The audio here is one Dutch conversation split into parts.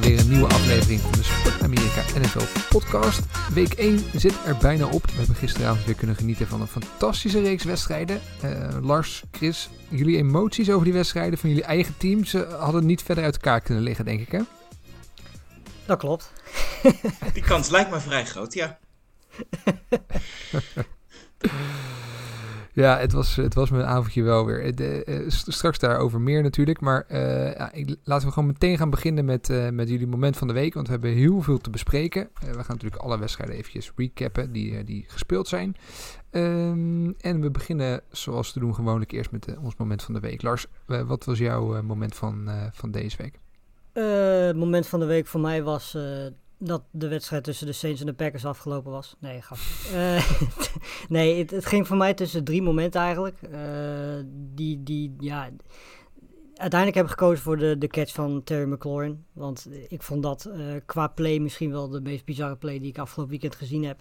bij weer een nieuwe aflevering van de Sport Amerika NFL podcast. Week 1 zit er bijna op. We hebben gisteravond weer kunnen genieten van een fantastische reeks wedstrijden. Eh, Lars, Chris, jullie emoties over die wedstrijden van jullie eigen teams eh, hadden niet verder uit elkaar kunnen liggen, denk ik hè? Dat klopt. Die kans lijkt me vrij groot, ja. Ja, het was, het was mijn avondje wel weer. Eh, eh, straks daarover meer natuurlijk. Maar eh, ja, laten we gewoon meteen gaan beginnen met, met jullie moment van de week. Want we hebben heel veel te bespreken. We gaan natuurlijk alle wedstrijden eventjes recappen die, die gespeeld zijn. Ehm, en we beginnen zoals te doen gewoonlijk eerst met ons moment van de week. Lars, wat was jouw moment van, van deze week? Het moment van de week voor mij was dat de wedstrijd tussen de Saints en de Packers afgelopen was. Nee, grapje. Eh, nee, het, het ging voor mij tussen drie momenten eigenlijk. Eh, die, die, ja... Uiteindelijk heb ik gekozen voor de, de catch van Terry McLaurin. Want ik vond dat eh, qua play misschien wel de meest bizarre play die ik afgelopen weekend gezien heb.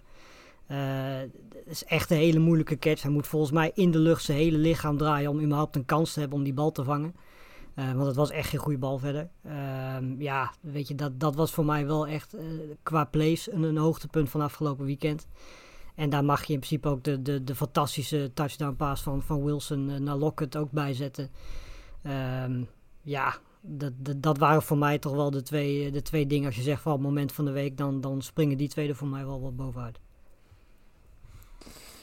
Het is echt een hele moeilijke catch. Hij moet volgens mij in de lucht zijn hele lichaam draaien om überhaupt een kans te hebben om die bal te vangen. Eh, want het was echt geen goede bal verder. Ehm, ja, weet je, dat, dat was voor mij wel echt eh, qua plays een, een hoogtepunt van afgelopen weekend. En daar mag je in principe ook de, de, de fantastische touchdown pass van, van Wilson eh, naar Lockett ook bij zetten. Ehm, ja, dat, dat, dat waren voor mij toch wel de twee, de twee dingen. Als je zegt van het moment van de week, dan, dan springen die twee er voor mij wel wat bovenuit.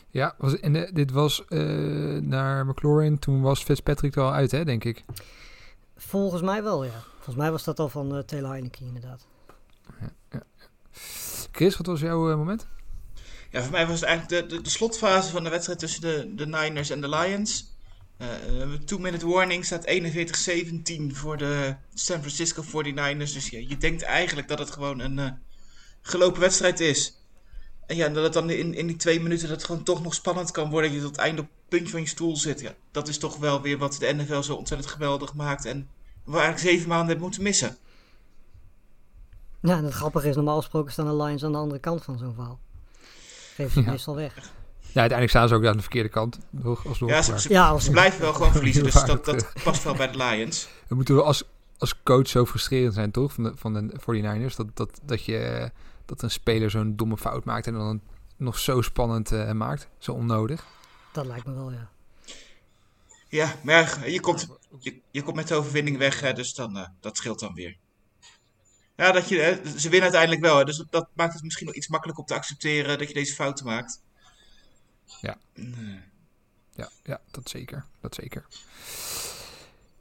Ja, was, en dit was naar McLaurin. Toen was Fitzpatrick er al uit, hè, denk ik. Volgens mij wel, ja. Volgens mij was dat al van eh, Taylor Heineke inderdaad. Chris, wat was jouw eh, moment? Ja, voor mij was het eigenlijk de, de, de slotfase van de wedstrijd tussen de, de Niners en de Lions. Eh, eh, two-minute warning staat 41-17 voor de San Francisco 49ers. Dus ja, je denkt eigenlijk dat het gewoon een eh, gelopen wedstrijd is. En ja, dat het dan in, in die twee minuten dat het gewoon toch nog spannend kan worden. Dat je tot het einde op het puntje van je stoel zit. Ja, dat is toch wel weer wat de NFL zo ontzettend geweldig maakt. En we eigenlijk zeven maanden hebben moeten missen. Ja, en het grappige is, normaal gesproken staan de Lions aan de andere kant van zo'n verhaal. Geef ze Ja. meestal weg. Ja, uiteindelijk staan ze ook aan de verkeerde kant. Alsnog, Ja, maar- ze, ze, Ja, als- ze blijven wel gewoon verliezen. Dus Waar dat, past wel bij de Lions. We moeten wel als, als coach zo frustrerend zijn, toch? Van de, van de 49ers. Dat, dat, dat, je, dat een speler zo'n domme fout maakt en dan het nog zo spannend eh, maakt. Zo onnodig. Dat lijkt me wel, ja. Ja, maar je komt, je, je komt met de overwinning weg, hè, dus dan, eh, dat scheelt dan weer. Ja, dat je, hè, ze winnen uiteindelijk wel, hè, dus dat maakt het misschien wel iets makkelijker om te accepteren dat je deze fouten maakt. Ja. Nee. Ja, ja dat zeker. Dat zeker.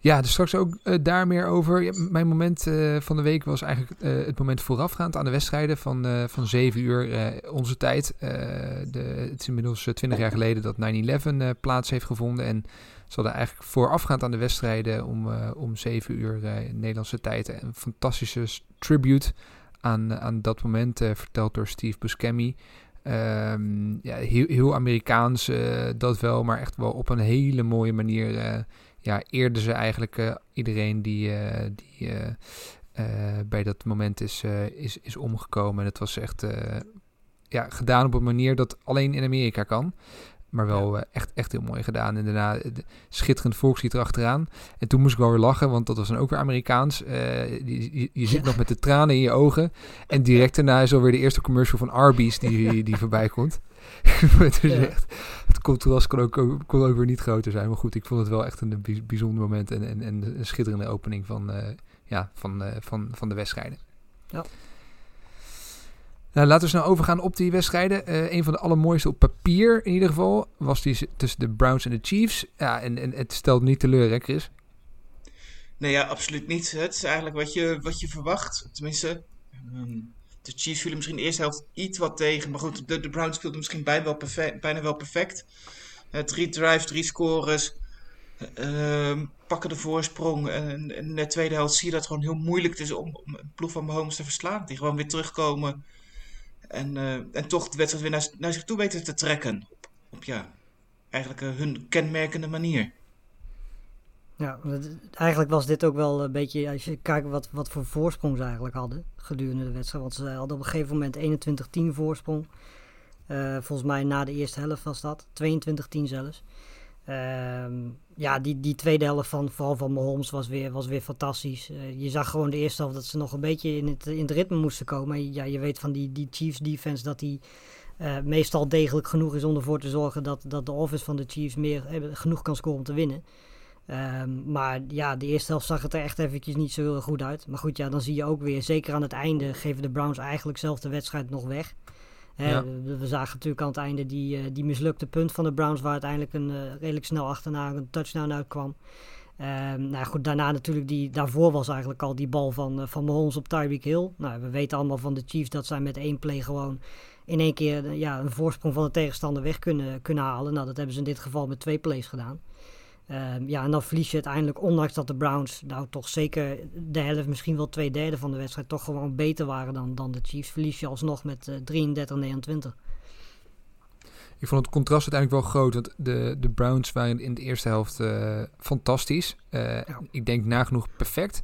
Ja, dus straks ook eh, daar meer over. Mijn moment eh, van de week was eigenlijk eh, het moment voorafgaand aan de wedstrijden van, van 7 uur onze tijd. De, het is inmiddels eh, 20 jaar geleden dat 9-11 eh, plaats heeft gevonden. En ze hadden eigenlijk voorafgaand aan de wedstrijden om, om 7 uur Nederlandse tijd een fantastische tribute aan, aan dat moment, verteld door Steve Buscemi. Ehm, ja, heel, heel Amerikaans, eh, dat wel, maar echt wel op een hele mooie manier. eh ja, eerden ze eigenlijk eh, iedereen die, die bij dat moment is, is, is omgekomen. En het was echt ja, gedaan op een manier dat alleen in Amerika kan. Maar wel eh, echt, echt heel mooi gedaan. En daarna eh, schitterend volkslied erachteraan. En toen moest ik wel weer lachen, want dat was dan ook weer Amerikaans. Eh, je, je, je zit nog met de tranen in je ogen. En direct daarna is alweer de eerste commercial van Arby's die, die voorbij komt. het, is Ja. echt, het contrast kon ook, kon ook weer niet groter zijn. Maar goed, ik vond het wel echt een bij- bijzonder moment. En, en, en een schitterende opening van, ja, van, van, van de wedstrijden. Ja. Nou, laten we snel overgaan op die wedstrijden. Eh een van de allermooiste op papier in ieder geval was die tussen de Browns en de Chiefs. Ja, en, en het stelt niet teleur, hè Chris? Nee, ja, absoluut niet. Het is eigenlijk wat je, wat je verwacht. Tenminste, ehm, de Chiefs vielen misschien de eerste helft iets wat tegen. Maar goed, de, Browns speelden misschien bijna wel perfect. Eh, drie drives, drie scores. Ehm, pakken de voorsprong. En, in de tweede helft zie je dat gewoon heel moeilijk is om, om een ploeg van Mahomes te verslaan. Die gewoon weer terugkomen. En, uh, en toch de wedstrijd weer naar, naar, zich toe weten te trekken. Op, ja, eigenlijk uh, hun kenmerkende manier. Ja, eigenlijk was dit ook wel een beetje, als je kijkt wat, wat voor voorsprong ze eigenlijk hadden gedurende de wedstrijd. Want ze hadden op een gegeven moment 21-10 voorsprong. Uh, volgens mij na de eerste helft was dat, 22-10 zelfs. Uh, ja, die, die tweede helft van vooral van Mahomes was weer, was weer fantastisch. Uh, je zag gewoon de eerste helft dat ze nog een beetje in het, in het ritme moesten komen. Ja, je weet van die, die Chiefs defense dat die uh, meestal degelijk genoeg is om ervoor te zorgen dat, dat de offense van de Chiefs meer genoeg kan scoren om te winnen. Um, maar ja, de eerste helft zag het er echt eventjes niet zo heel goed uit. Maar goed, ja, dan zie je ook weer, zeker aan het einde, geven de Browns eigenlijk zelf de wedstrijd nog weg. Hè, ja. we, we, zagen natuurlijk aan het einde die, uh, die mislukte punt van de Browns, waar uiteindelijk een uh, redelijk snel achterna een touchdown uitkwam. Um, nou goed, daarna natuurlijk, die, daarvoor was eigenlijk al die bal van, uh, van Mahomes op Tyreek Hill. Nou, we weten allemaal van de Chiefs dat zij met één play gewoon in één keer ja, een voorsprong van de tegenstander weg kunnen, kunnen halen. Nou, dat hebben ze in dit geval met twee plays gedaan. Um, ja, en dan verlies je uiteindelijk, ondanks dat de Browns nou toch zeker de helft, misschien wel twee derde van de wedstrijd, toch gewoon beter waren dan, dan de Chiefs, verlies je alsnog met uh, 33-29. Ik vond het contrast uiteindelijk wel groot, want de, de Browns waren in de eerste helft uh, fantastisch. Uh, ja. Ik denk nagenoeg perfect.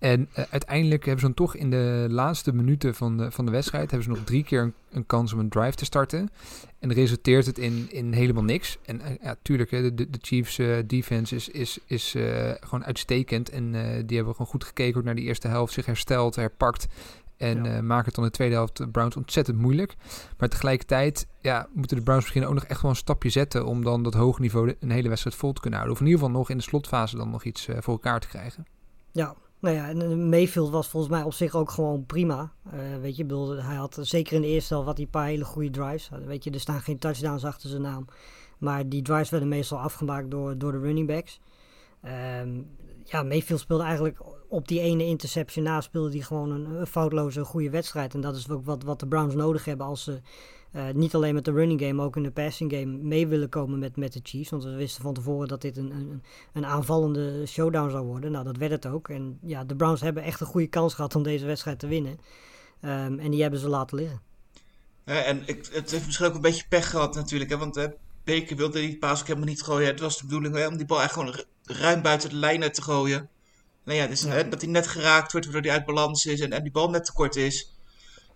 En uh, uiteindelijk hebben ze dan toch in de laatste minuten van de, van de wedstrijd... hebben ze nog drie keer een, een kans om een drive te starten. En resulteert het in, in helemaal niks. En uh, ja, tuurlijk, hè, de, de Chiefs uh, defense is, is, is gewoon uitstekend. En die hebben gewoon goed gekeken naar die eerste helft. Zich hersteld, herpakt. En ja. maken het dan in de tweede helft de Browns ontzettend moeilijk. Maar tegelijkertijd ja, moeten de Browns misschien ook nog echt wel een stapje zetten... om dan dat hoge niveau een hele wedstrijd vol te kunnen houden. Of in ieder geval nog in de slotfase dan nog iets voor elkaar te krijgen. Ja, nou ja, en Mayfield was volgens mij op zich ook gewoon prima. Uh, weet je, bedoel, hij had zeker in de eerste helft hij een paar hele goede drives. Weet je, er staan geen touchdowns achter zijn naam. Maar die drives werden meestal afgemaakt door, door de running backs. Um, ja, Mayfield speelde eigenlijk op die ene interception na speelde hij gewoon een, een foutloze goede wedstrijd. En dat is ook wat, wat de Browns nodig hebben als ze uh, niet alleen met de running game, maar ook in de passing game mee willen komen met, met de Chiefs. Want we wisten van tevoren dat dit een, een, een aanvallende showdown zou worden. Nou, dat werd het ook. En ja, de Browns hebben echt een goede kans gehad om deze wedstrijd te winnen. Um, en die hebben ze laten liggen. En ik, het heeft misschien ook een beetje pech gehad natuurlijk. Hè, want uh, Baker wilde die paas ook helemaal niet gooien. Het was de bedoeling hè, om die bal echt gewoon ruim buiten de lijnen te gooien. Nou ja, dus, ja. Hè, dat hij net geraakt wordt, waardoor hij uit balans is en, en die bal net te kort is.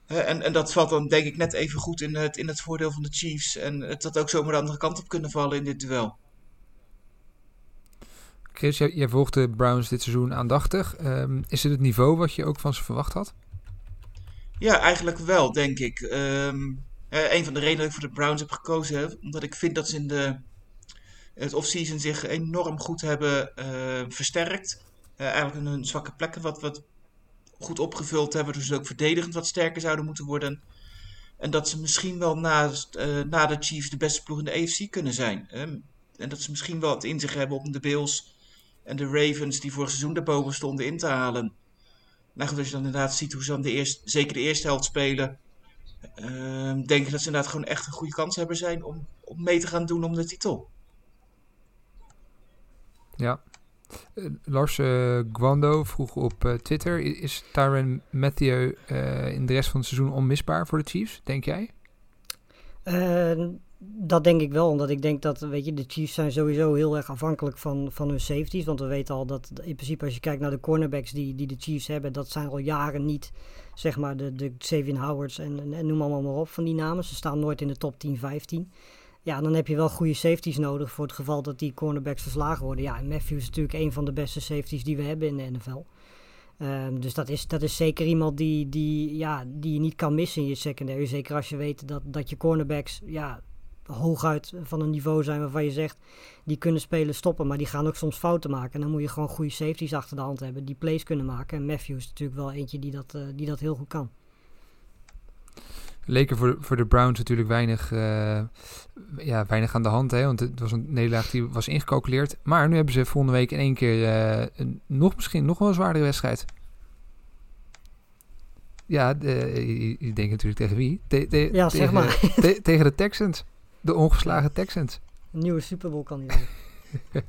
En, en dat valt dan denk ik net even goed in het, in het voordeel van de Chiefs. En het had ook zomaar de andere kant op kunnen vallen in dit duel. Chris, jij, jij volgt de Browns dit seizoen aandachtig. Um, is het het niveau wat je ook van ze verwacht had? Ja, eigenlijk wel, denk ik. Um, een van de redenen dat ik voor de Browns heb gekozen, hè, omdat ik vind dat ze in de het offseason zich enorm goed hebben uh, versterkt. Uh, eigenlijk hun zwakke plekken wat, wat goed opgevuld hebben. Dus ook verdedigend wat sterker zouden moeten worden. En dat ze misschien wel na, uh, na de Chiefs de beste ploeg in de AFC kunnen zijn. En dat ze misschien wel het in zich hebben om de Bills en de Ravens, die vorig seizoen daarboven stonden, in te halen. Nou goed, als je dan inderdaad ziet hoe ze dan de eerste, zeker de eerste helft spelen. Uh, denk ik dat ze inderdaad gewoon echt een goede kans hebben zijn om, om mee te gaan doen om de titel. Ja, Lars uh, Guando vroeg op uh, Twitter: Is Tyron Matthew in de rest van het seizoen onmisbaar voor de Chiefs, denk jij? dat denk ik wel, omdat ik denk dat weet je, de Chiefs zijn sowieso heel erg afhankelijk van, van hun safeties. Want we weten al dat in principe als je kijkt naar de cornerbacks die, die de Chiefs hebben, dat zijn al jaren niet zeg maar de, de Howards en, en, en noem allemaal maar op van die namen. Ze staan nooit in de top 10, 15. Ja, dan heb je wel goede safeties nodig voor het geval dat die cornerbacks verslagen worden. Ja, en Matthews is natuurlijk een van de beste safeties die we hebben in de NFL. Um, dus dat is, dat is zeker iemand die, die, ja, die je niet kan missen in je secondary. Zeker als je weet dat, dat je cornerbacks ja, hooguit van een niveau zijn waarvan je zegt... die kunnen spelen stoppen, maar die gaan ook soms fouten maken. En dan moet je gewoon goede safeties achter de hand hebben die plays kunnen maken. En Matthews is natuurlijk wel eentje die dat, uh, die dat heel goed kan leek er voor, voor de Browns natuurlijk weinig, uh, ja, weinig aan de hand. Hè, want het was een nederlaag die was ingecalculeerd. Maar nu hebben ze volgende week in één keer uh, een, nog misschien nog wel een zwaardere wedstrijd. Ja, je, je denkt natuurlijk tegen wie? Te, te, ja, tegen, zeg maar. Te, tegen de Texans. De ongeslagen Texans. Een nieuwe Super Bowl kandidaat.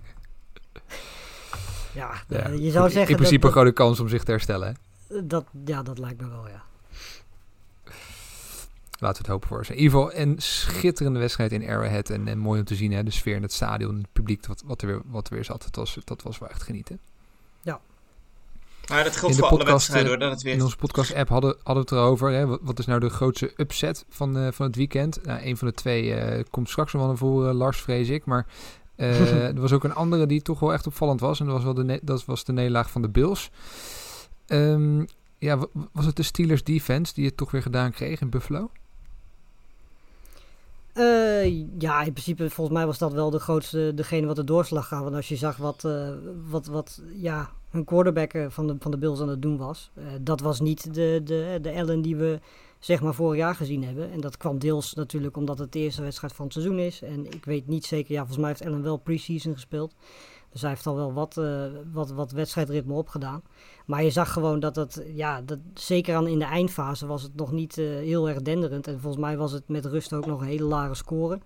Ja, Ja, eh, je goed, zou zeggen In principe dat, een grote kans om zich te herstellen. Hè? dat, ja, dat lijkt me wel, ja. Laten we het hopen voor ze. In ieder geval een schitterende wedstrijd in Arrowhead. En, en mooi om te zien, hè? de sfeer in het stadion, het publiek wat, wat, er, weer, wat er weer zat. Dat was, dat was wel echt genieten. Maar dat geldt In de voor alle podcast, wedstrijden eh, hoor, dat het weer... In onze podcast-app hadden, hadden we het erover. Hè? Wat, wat is nou de grootste upset van, eh, van het weekend? Nou, een van de twee eh, komt straks nog wel naar voren, Lars, vrees ik. Maar eh, er was ook een andere die toch wel echt opvallend was. En dat was, wel de, dat was de nederlaag van de Bills. Ehm, ja, wa- was het de Steelers defense die het toch weer gedaan kreeg in Buffalo? Eh, ja, in principe, volgens mij was dat wel de grootste, degene wat de doorslag gaf. Want als je zag wat, eh, wat, wat ja, hun quarterback eh, van de, van de Bills aan het doen was. dat was niet de, de, de Allen die we zeg maar vorig jaar gezien hebben. En dat kwam deels natuurlijk omdat het de eerste wedstrijd van het seizoen is. En ik weet niet zeker, ja, volgens mij heeft Allen wel preseason gespeeld. Dus hij heeft al wel wat, wat, wat wedstrijdritme opgedaan. Maar je zag gewoon dat het, ja, dat, zeker aan in de eindfase was het nog niet eh, heel erg denderend. En volgens mij was het met rust ook nog een hele lage score.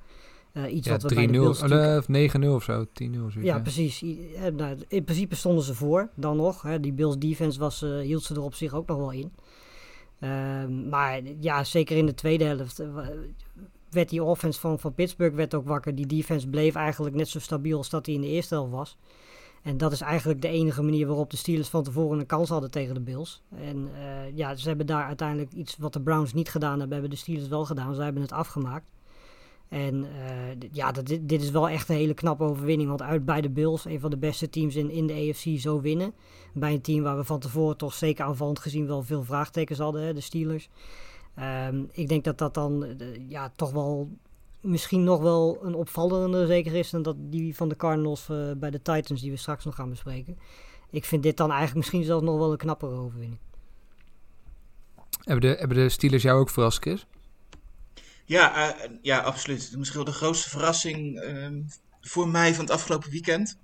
Eh, iets Ja, wat we bij de 3-0 Bills natuurlijk- of 9-0 of zo. 10-0 of zoiets. ja, precies. I- eh, nou, in principe stonden ze voor, dan nog. Hè. Die Bills defense was, eh, hield ze er op zich ook nog wel in. Ehm, maar ja, zeker in de tweede helft eh, werd die offense van, van Pittsburgh werd ook wakker. Die defense bleef eigenlijk net zo stabiel als dat hij in de eerste helft was. En dat is eigenlijk de enige manier waarop de Steelers van tevoren een kans hadden tegen de Bills. En eh, ja, ze hebben daar uiteindelijk iets wat de Browns niet gedaan hebben, hebben de Steelers wel gedaan. Ze hebben het afgemaakt. En eh, ja, dat, dit, dit is wel echt een hele knappe overwinning. Want uit bij de Bills, een van de beste teams in, in de AFC, zo winnen. Bij een team waar we van tevoren toch zeker aanvallend gezien wel veel vraagtekens hadden, hè, de Steelers. Ehm, ik denk dat dat dan eh, ja, toch wel misschien nog wel een opvallender zeker is dan dat die van de Cardinals eh, bij de Titans die we straks nog gaan bespreken. Ik vind dit dan eigenlijk misschien zelfs nog wel een knappere overwinning. Hebben, de, hebben de Steelers jou ook verrast, Chris? Ja, eh, ja, absoluut. Misschien wel de grootste verrassing ehm, voor mij van het afgelopen weekend.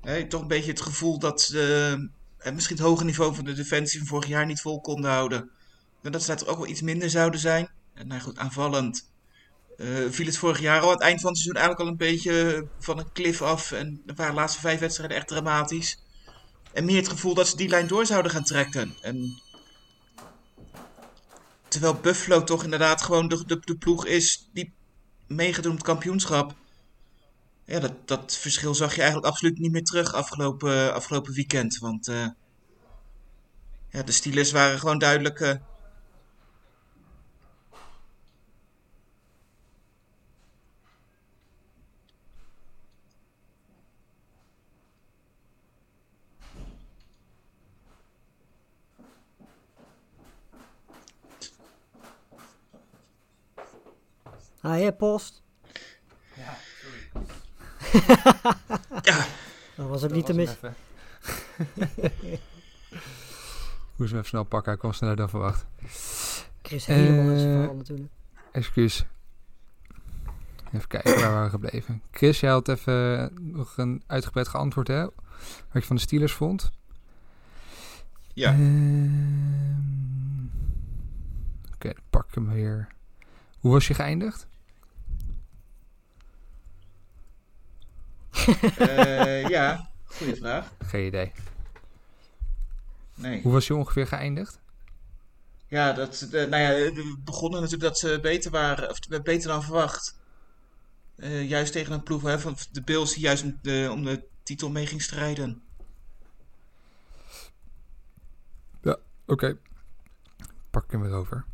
Eh, toch een beetje het gevoel dat ze misschien het hoge niveau van de defensie van vorig jaar niet vol konden houden. En dat ze er ook wel iets minder zouden zijn. En nou goed, aanvallend eh, viel het vorig jaar al aan het eind van het seizoen eigenlijk al een beetje van een cliff af. En waren de laatste vijf wedstrijden echt dramatisch. En meer het gevoel dat ze die lijn door zouden gaan trekken. En Terwijl Buffalo toch inderdaad gewoon de, de, ploeg is die het kampioenschap. Ja, dat, dat verschil zag je eigenlijk absoluut niet meer terug afgelopen, afgelopen weekend. Want eh, ja, de Steelers waren gewoon duidelijk. Ah, ja, post. ja, Dat was ook niet te mis. Moest hem even snel pakken, hij kwam sneller dan verwacht. Chris helemaal in zijn Eh, verhaal natuurlijk. Excuus. Even kijken, waar waren we gebleven? Chris, jij had even nog een uitgebreid geantwoord, hè? Wat je van de Steelers vond. ja. Ehm, Oké, dan pak ik hem weer. Hoe was je geëindigd? Eh, ja, goede vraag. Geen idee. Nee. Hoe was je ongeveer geëindigd? Ja, dat, de, nou ja, we begonnen natuurlijk dat ze beter waren, of beter dan verwacht. Eh, juist tegen een ploeg hè, van de Bills die juist om de, om de titel mee ging strijden. Oké. Pak hem weer over.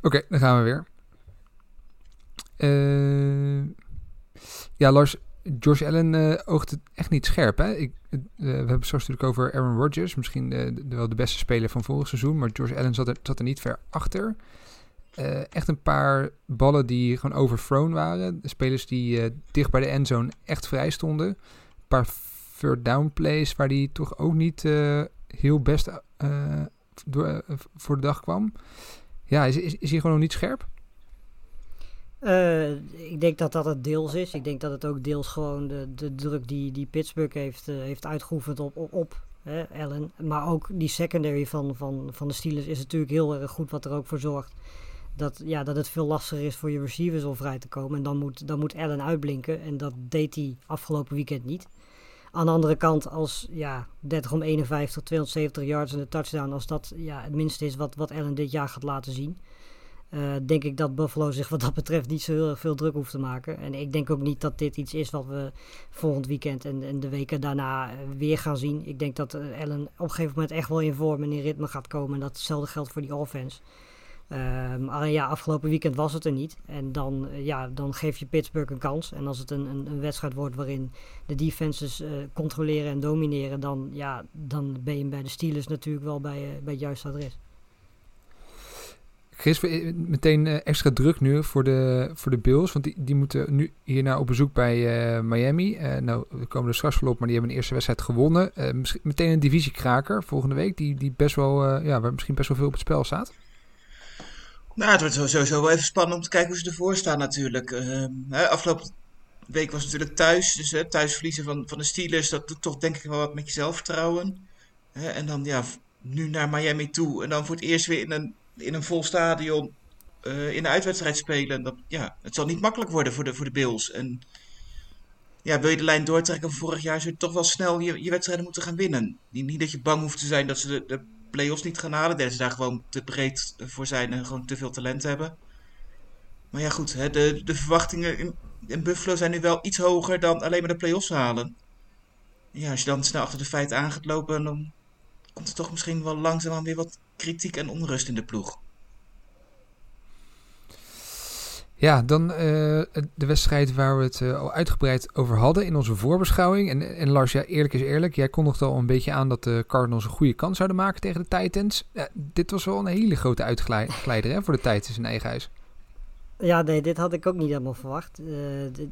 Oké, dan gaan we weer. Eh, ja, Lars, Josh Allen eh, oogt echt niet scherp. Hè? Ik, eh, we hebben straks natuurlijk over Aaron Rodgers. Misschien wel de beste speler van vorig seizoen. Maar Josh Allen zat er, zat er niet ver achter. Eh, echt een paar ballen die gewoon overthrown waren. Spelers die dicht bij de endzone echt vrij stonden. Een paar third down plays waar die toch ook niet heel best voor de dag kwam. Ja, is, is, is hij gewoon nog niet scherp? Eh, ik denk dat dat het deels is. Ik denk dat het ook deels gewoon de, de druk die, die Pittsburgh heeft, eh, heeft uitgeoefend op, op, op hè, Allen. Maar ook die secondary van, van, van de Steelers is natuurlijk heel erg goed. Wat er ook voor zorgt dat, ja, dat het veel lastiger is voor je receivers om vrij te komen. En dan moet, dan moet Allen uitblinken. En dat deed hij afgelopen weekend niet. Aan de andere kant, als ja, 30 om 51, 270 yards en een touchdown, als dat ja, het minste is wat, wat Allen dit jaar gaat laten zien. Eh, denk ik dat Buffalo zich wat dat betreft niet zo heel erg veel druk hoeft te maken. En ik denk ook niet dat dit iets is wat we volgend weekend en, en de weken daarna eh, weer gaan zien. Ik denk dat eh, Allen op een gegeven moment echt wel in vorm en in ritme gaat komen. En dat geldt voor die offense. Ehm, alleen ja, afgelopen weekend was het er niet. En dan, ja, dan geef je Pittsburgh een kans. En als het een, een, een wedstrijd wordt waarin de defenses controleren en domineren, dan, ja, dan ben je bij de Steelers natuurlijk wel bij, bij het juiste adres. Chris, we- meteen eh, extra druk nu voor de, voor de Bills. Want die, die moeten nu hierna op bezoek bij eh, Miami. Eh, nou, we komen er straks wel op, maar die hebben een eerste wedstrijd gewonnen. Eh, meteen een divisiekraker volgende week. Die, die best wel, eh, ja, waar misschien best wel veel op het spel staat. Nou, het wordt sowieso wel even spannend om te kijken hoe ze ervoor staan natuurlijk. Afgelopen week was natuurlijk thuis. Dus hè, thuis verliezen van, van de Steelers, dat doet toch denk ik wel wat met je zelfvertrouwen. En dan ja, nu naar Miami toe. En dan voor het eerst weer in een, in een vol stadion eh, in de uitwedstrijd spelen. Ja, het zal niet makkelijk worden voor de, voor de Bills. En ja, wil je de lijn doortrekken van vorig jaar, zul je toch wel snel je, je wedstrijden moeten gaan winnen. Niet, niet dat je bang hoeft te zijn dat ze de, de play-offs niet gaan halen. Dat ze daar gewoon te breed voor zijn en gewoon te veel talent hebben. Maar ja, goed, de, de verwachtingen in, in Buffalo zijn nu wel iets hoger dan alleen maar de play-offs halen. Ja, als je dan snel achter de feiten aan gaat lopen, dan komt er toch misschien wel langzaamaan weer wat kritiek en onrust in de ploeg. Ja, dan eh, de wedstrijd waar we het eh, al uitgebreid over hadden in onze voorbeschouwing. En, en Lars, ja, eerlijk is eerlijk. Jij kondigde al een beetje aan dat de Cardinals een goede kans zouden maken tegen de Titans. Dit was wel een hele grote uitgeleider hè, voor de Titans in eigen huis. Ja, nee, dit had ik ook niet helemaal verwacht. Eh,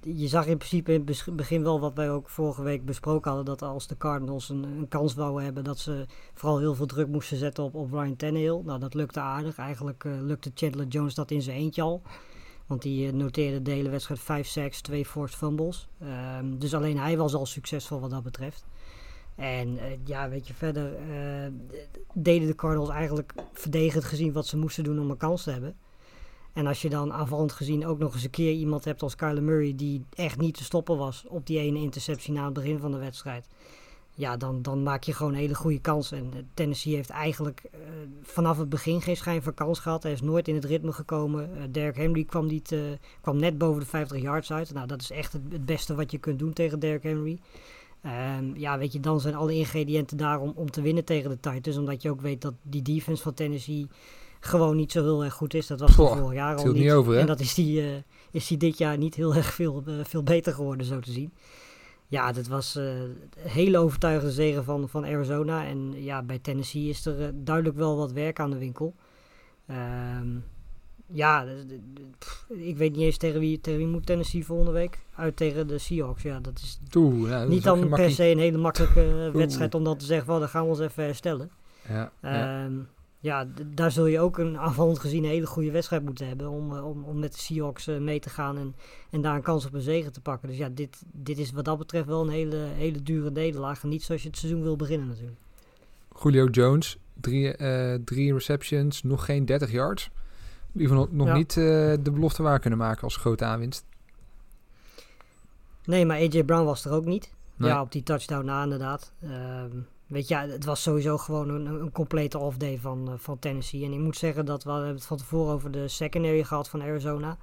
je zag in principe in het begin wel wat wij ook vorige week besproken hadden. Dat als de Cardinals een, een kans wouden hebben, dat ze vooral heel veel druk moesten zetten op, op Ryan Tannehill. Nou, dat lukte aardig. Eigenlijk eh, lukte Chandler Jones dat in zijn eentje al. Want die eh, noteerde de hele wedstrijd 5 sacks, 2 forced fumbles. Ehm, dus alleen hij was al succesvol wat dat betreft. En ja, weet je, verder deden de Cardinals eigenlijk verdedigend gezien wat ze moesten doen om een kans te hebben. En als je dan aanvallend gezien ook nog eens een keer iemand hebt als Kyler Murray die echt niet te stoppen was op die ene interceptie na het begin van de wedstrijd. Ja, dan, dan maak je gewoon een hele goede kans. En eh, Tennessee heeft eigenlijk eh, vanaf het begin geen schijn van kans gehad. Hij is nooit in het ritme gekomen. Eh Derrick Henry kwam, niet, eh, kwam net boven de 50 yards uit. Nou, dat is echt het, het beste wat je kunt doen tegen Derrick Henry. Ehm, ja, weet je, dan zijn alle ingrediënten daar om, om te winnen tegen de Titans. Omdat je ook weet dat die defense van Tennessee gewoon niet zo heel erg goed is. Dat was Goh, vorig jaar al niet. niet over? En dat is die, eh, is die dit jaar niet heel erg veel, eh, veel beter geworden, zo te zien. Ja, dat was eh, een hele overtuigende zegen van, van Arizona. En ja, bij Tennessee is er eh, duidelijk wel wat werk aan de winkel. Ehm, ja, pff, ik weet niet eens tegen wie, tegen wie moet Tennessee volgende week. Uit tegen de Seahawks. Ja, dat is Oeh, ja, dat niet is dan per se een hele makkelijke eh, wedstrijd om dan te zeggen, well, dan gaan we ons even herstellen. Ja, ja. Ja, daar zul je ook een aanvallend gezien een hele goede wedstrijd moeten hebben om, eh, om, om met de Seahawks eh, mee te gaan en, en daar een kans op een zegen te pakken. Dus ja, dit, dit is wat dat betreft wel een hele, hele dure nederlaag. Niet zoals je het seizoen wil beginnen natuurlijk. Julio Jones, drie, eh, drie receptions, nog geen 30 yards. In ieder geval nog Ja. niet de belofte waar kunnen maken als grote aanwinst. Nee, maar AJ Brown was er ook niet. Nee. Ja, op die touchdown na inderdaad. Ehm, weet je, het was sowieso gewoon een, een complete off-day van, eh, van Tennessee. En ik moet zeggen dat we, hebben het van tevoren over de secondary gehad van Arizona.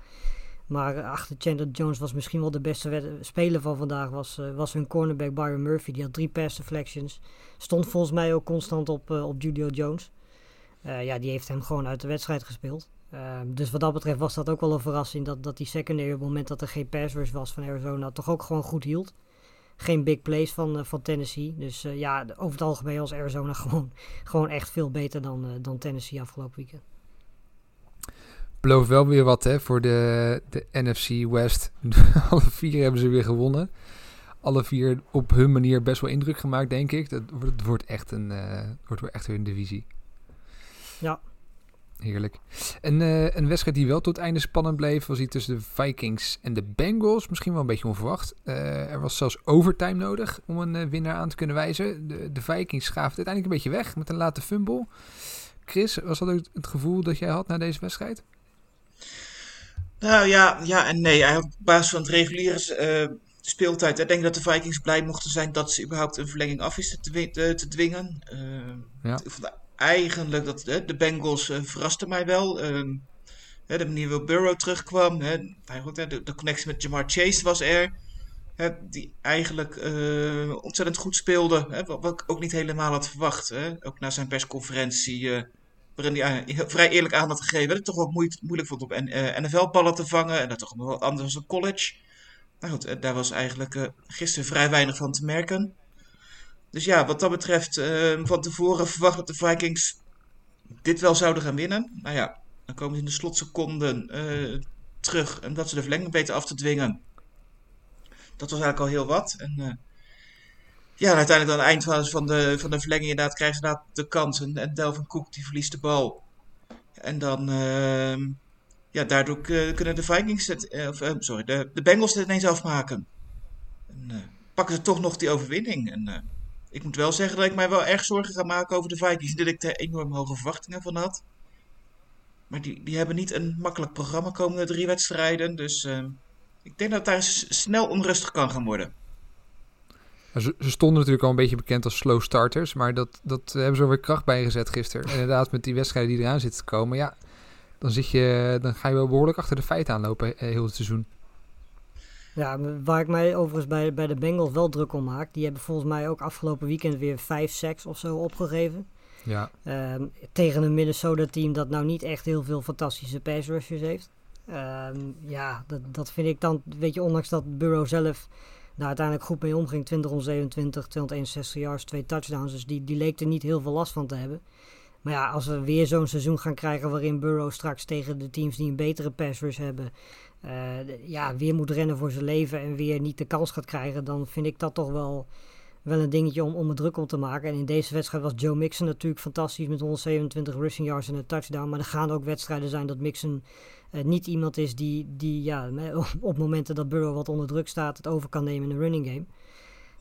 Maar eh, achter Chandler Jones was misschien wel de beste speler van vandaag. Was, eh, was hun cornerback Byron Murphy. Die had drie pass deflections. Stond volgens mij ook constant op, op Julio Jones. Ja, die heeft hem gewoon uit de wedstrijd gespeeld. Ehm, dus wat dat betreft was dat ook wel een verrassing. Dat, dat die secondary op het moment dat er geen pass rush was van Arizona toch ook gewoon goed hield. Geen big plays van, eh, van Tennessee. Dus eh, ja, over het algemeen was Arizona gewoon, gewoon echt veel beter dan, eh, dan Tennessee afgelopen weekend. Belooft wel weer wat hè, voor de, de NFC West. Alle vier hebben ze weer gewonnen. Alle vier op hun manier best wel indruk gemaakt, denk ik. Dat wordt, het wordt echt een, wordt echt weer een divisie. Ja. Heerlijk. En eh, een wedstrijd die wel tot het einde spannend bleef, was die tussen de Vikings en de Bengals. Misschien wel een beetje onverwacht. Eh, er was zelfs overtime nodig om een eh, winnaar aan te kunnen wijzen. De, de Vikings schaafden uiteindelijk een beetje weg met een late fumble. Chris, was dat ook het gevoel dat jij had na deze wedstrijd? Nou ja, ja en nee. Op basis van het reguliere speeltijd. Ik denk dat de Vikings blij mochten zijn dat ze überhaupt een verlenging af is te, te, te dwingen. Ja. Eigenlijk dat de Bengals eh, verrasten mij wel. Ehm, hè, de manier waarop Burrow terugkwam. Hè, de, connectie met Jamar Chase was er. Hè, die eigenlijk eh, ontzettend goed speelde. Hè, wat, ik ook niet helemaal had verwacht. Hè. Ook na zijn persconferentie. eh, waarin hij vrij eerlijk aan had gegeven. Dat het toch wel moe- moeilijk vond om NFL-ballen te vangen. En dat toch wel anders dan college. Nou goed, daar was eigenlijk gisteren vrij weinig van te merken. Dus ja, wat dat betreft, eh, van tevoren verwacht dat de Vikings dit wel zouden gaan winnen. Nou ja, dan komen ze in de slotseconden eh, terug en dat ze de verlenging beter af te dwingen. Dat was eigenlijk al heel wat. En eh, ja, uiteindelijk aan het eind van de, van de verlenging inderdaad krijgen ze inderdaad de kans. En, Delvin Cook die verliest de bal. En dan, ehm, ja, daardoor kunnen de Vikings het, eh, of, sorry, de, de Bengals het ineens afmaken. En pakken ze toch nog die overwinning. En ik moet wel zeggen dat ik mij wel erg zorgen ga maken over de Vikings. Dat ik er enorm hoge verwachtingen van had. Maar die, die hebben niet een makkelijk programma komende drie wedstrijden. Dus eh, ik denk dat daar snel onrustig kan gaan worden. Ze, stonden natuurlijk al een beetje bekend als slow starters, maar dat, dat hebben ze er weer kracht bij gezet gisteren. En inderdaad, met die wedstrijden die eraan zitten te komen, ja, dan, zit je, dan ga je wel behoorlijk achter de feiten aanlopen eh, heel het seizoen. Ja, waar ik mij overigens bij, bij de Bengals wel druk om maak, die hebben volgens mij ook afgelopen weekend weer vijf sacks of zo opgegeven. Ja, Ehm, tegen een Minnesota-team dat nou niet echt heel veel fantastische pass rushers heeft. Ehm, ja, dat, dat vind ik dan, weet je, ondanks dat Burrow zelf daar uiteindelijk goed mee omging. 20 om 27, 261 yards, twee touchdowns. Dus die, die leek er niet heel veel last van te hebben. Maar ja, als we weer zo'n seizoen gaan krijgen waarin Burrow straks tegen de teams die een betere pass rush hebben, ja, weer moet rennen voor zijn leven en weer niet de kans gaat krijgen, dan vind ik dat toch wel, wel een dingetje om, om er druk om te maken. En in deze wedstrijd was Joe Mixon natuurlijk fantastisch met 127 rushing yards en een touchdown. Maar er gaan ook wedstrijden zijn dat Mixon eh, niet iemand is die, die ja, op momenten dat Burrow wat onder druk staat, het over kan nemen in de running game.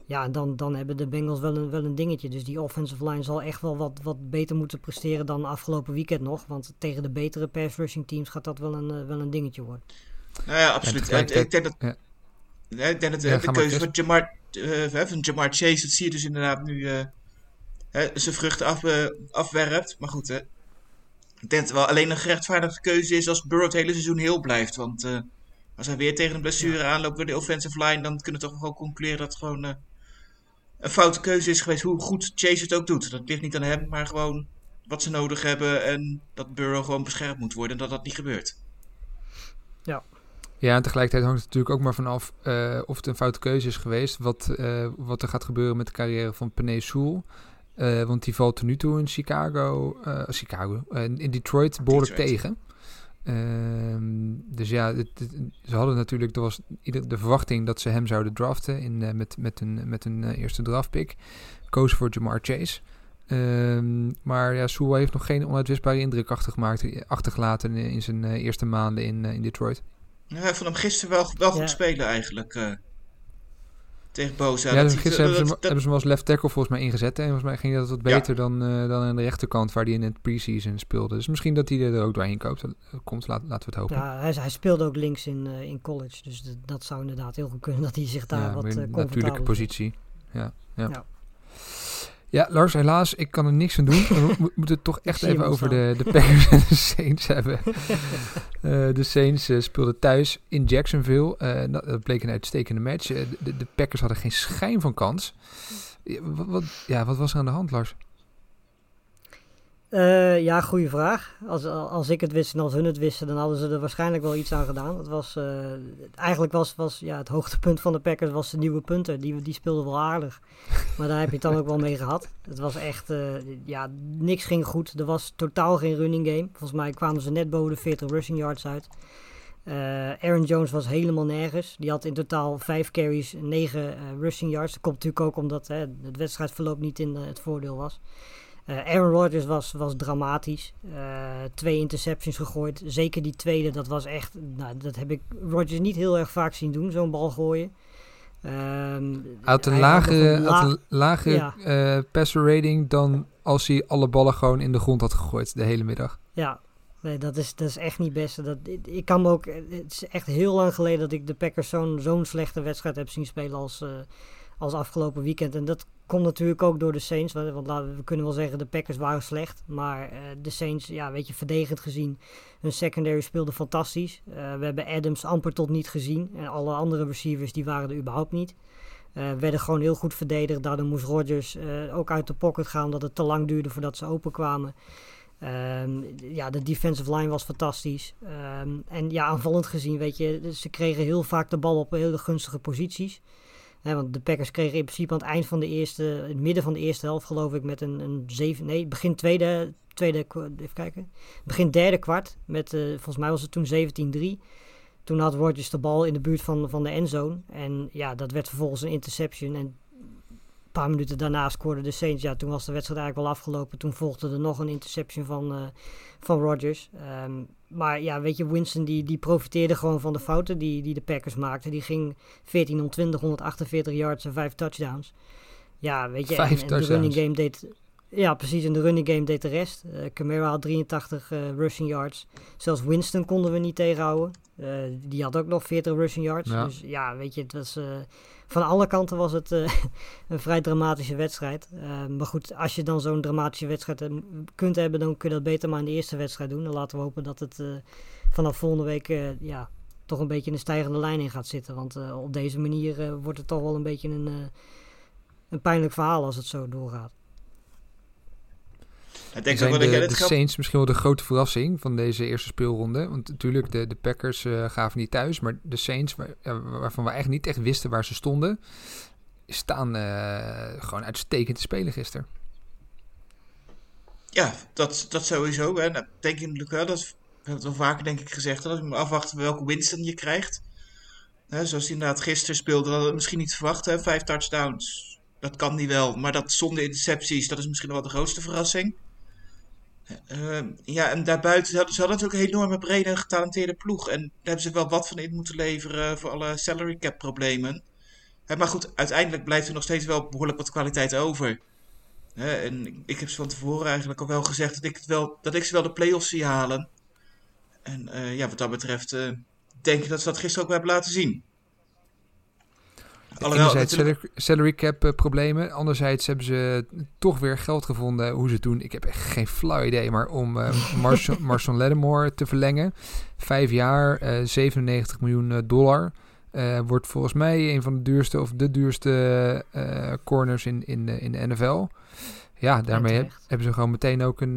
Ja, dan, dan hebben de Bengals wel een, wel een dingetje. Dus die offensive line zal echt wel wat, wat beter moeten presteren dan afgelopen weekend nog. Want tegen de betere pass rushing teams gaat dat wel een, eh, wel een dingetje worden. Nou ja, absoluut. Ik denk dat, ja. Ik denk dat eh, Ja, de keuze van Jamar, eh, van Jamar Chase, dat zie je dus inderdaad nu eh, hè, zijn vruchten af, afwerpt. Maar goed, hè. ik denk dat het wel alleen een gerechtvaardigde keuze is als Burrow het hele seizoen heel blijft. Want eh, als hij weer tegen een blessure aanloopt door de offensive line, dan kunnen we toch wel concluderen dat het gewoon eh, een foute keuze is geweest. Hoe goed Chase het ook doet. Dat ligt niet aan hem, maar gewoon wat ze nodig hebben. En dat Burrow gewoon beschermd moet worden en dat dat niet gebeurt. Ja, en tegelijkertijd hangt het natuurlijk ook maar vanaf eh of het een foute keuze is geweest. Wat, eh, wat er gaat gebeuren met de carrière van Penay Sewell. Eh, want die valt er nu toe in Chicago, Chicago in Detroit behoorlijk tegen. Ehm, dus ja, het- het- ze hadden natuurlijk, er was de verwachting dat ze hem zouden draften in, met, met hun, met hun eerste draftpick. Kozen voor Jamar Chase. Ehm, maar ja, Sewell heeft nog geen onuitwisbare indruk achtergemaakt, achtergelaten in, in zijn eerste maanden in, in Detroit. Ik vond hem gisteren wel, wel goed Ja. spelen eigenlijk. eh, tegen Boza. Ja, Dat dus ziet- gisteren hebben, ze, dat- hebben ze hem als left tackle volgens mij ingezet. En volgens mij ging dat wat Ja. beter dan, eh, dan aan de rechterkant waar hij in het preseason speelde. Dus misschien dat hij er ook doorheen koopt. Dat komt, laat, laten we het hopen. Ja, hij, hij speelde ook links in, eh, in college. Dus dat, dat zou inderdaad heel goed kunnen dat hij zich daar Ja, wat een comfortabeler natuurlijke positie. Ja, ja. Ja. Ja, Lars, helaas, ik kan er niks aan doen. We mo- moeten het toch echt even over de, de Packers en de Saints hebben. Eh, de Saints eh, speelden thuis in Jacksonville. Eh, dat, dat bleek een uitstekende match. De, de Packers hadden geen schijn van kans. Ja, wat, wat- ja, wat was er aan de hand, Lars? Eh, ja, goede vraag. Als, als ik het wist en als hun het wisten, dan hadden ze er waarschijnlijk wel iets aan gedaan. Het was, eh, eigenlijk was, was ja, het hoogtepunt van de Packers was de nieuwe punten. Die, die speelden wel aardig. Maar daar heb je het dan ook wel mee gehad. Het was echt, eh, ja, niks ging goed. Er was totaal geen running game. Volgens mij kwamen ze net boven de 40 rushing yards uit. Aaron Jones was helemaal nergens. Die had in totaal 5 carries, 9 eh, rushing yards. Dat komt natuurlijk ook omdat hè, het wedstrijdverloop niet in het voordeel was. Eh, Aaron Rodgers was, was dramatisch. Eh, twee interceptions gegooid. Zeker die tweede, dat was echt. Nou, dat heb ik Rodgers niet heel erg vaak zien doen, zo'n bal gooien. Ehm, Hij had een lagere, la- had een lagere Ja. eh, passer rating dan als hij alle ballen gewoon in de grond had gegooid de hele middag. Ja, Nee, dat is, dat is echt niet best. Dat, ik kan me ook, het is echt heel lang geleden dat ik de Packers zo'n zo'n slechte wedstrijd heb zien spelen als, uh, als afgelopen weekend. En dat komt natuurlijk ook door de Saints. Want, we kunnen wel zeggen, de Packers waren slecht. Maar uh, de Saints, ja, weet je, verdedigend gezien, hun secondary speelde fantastisch. Uh, we hebben Adams amper tot niet gezien. En alle andere receivers, die waren er überhaupt niet. Uh, werden gewoon heel goed verdedigd. Daardoor moest Rodgers ook uit de pocket gaan, omdat het te lang duurde voordat ze openkwamen. Um, ja, de defensive line was fantastisch. Um, en ja, aanvallend gezien, weet je, ze kregen heel vaak de bal op hele gunstige posities. Want de Packers kregen in principe aan het eind van de eerste, het midden van de eerste helft, geloof ik, met een, een zeven, nee, begin tweede, tweede, even kijken, begin derde kwart, met, uh, volgens mij was het toen 17-3. Toen had Rodgers de bal in de buurt van, van de endzone. En ja, dat werd vervolgens een interception. En paar minuten daarna scoorden de Saints. Ja, toen was de wedstrijd eigenlijk wel afgelopen. Toen volgde er nog een interception van, uh, van Rodgers. Um, maar ja, weet je, Winston die, die profiteerde gewoon van de fouten die, die de Packers maakten. Die ging 14 om 20, 148 yards en 5 touchdowns. Ja, weet je, en, en de running game deed... Ja, precies. En de running game deed de rest. Uh, Camara had 83 uh, rushing yards. Zelfs Winston konden we niet tegenhouden. Uh, die had ook nog 40 rushing yards. Ja. Dus ja, weet je, het was van alle kanten was het uh, een vrij dramatische wedstrijd. Uh, maar goed, als je dan zo'n dramatische wedstrijd uh, kunt hebben, dan kun je dat beter maar in de eerste wedstrijd doen. Dan laten we hopen dat het vanaf volgende week ja, toch een beetje in een stijgende lijn in gaat zitten. Want op deze manier wordt het toch wel een beetje een, een pijnlijk verhaal als het zo doorgaat. Ik denk de, dat de je Saints misschien wel de grote verrassing van deze eerste speelronde. Want natuurlijk, de, de Packers uh, gaven niet thuis. Maar de Saints, waar, waarvan we eigenlijk niet echt wisten waar ze stonden... staan uh, gewoon uitstekend te spelen gisteren. Ja, dat, dat sowieso. Hè. Nou, denk ik natuurlijk wel. Dat, we hebben het al vaker denk ik gezegd. Dat je moet afwachten welke Winston je krijgt. Hè, zoals hij inderdaad gisteren speelde. Dat we misschien niet verwacht. Hè. Vijf touchdowns. Dat kan die wel. Maar dat zonder intercepties, dat is misschien wel de grootste verrassing. Uh, ja, en daarbuiten ze hadden natuurlijk een enorme brede en getalenteerde ploeg. En daar hebben ze wel wat van in moeten leveren voor alle salary cap problemen. Maar goed, uiteindelijk blijft er nog steeds wel behoorlijk wat kwaliteit over. En ik heb ze van tevoren eigenlijk al wel gezegd dat ik, het wel, dat ik ze wel de play-offs zie halen. En ja, wat dat betreft denk ik dat ze dat gisteren ook hebben laten zien. Alhoewel, Enerzijds natuurlijk... salary cap uh, problemen. Anderzijds hebben ze toch weer geld gevonden hoe ze het doen. Ik heb echt geen flauw idee, maar om uh, Marshall, Marshall Lattimore te verlengen. Vijf jaar, uh, 97 miljoen dollar. wordt volgens mij een van de duurste of de duurste corners in, in, in de NFL. Ja, daarmee heb, hebben ze gewoon meteen ook een,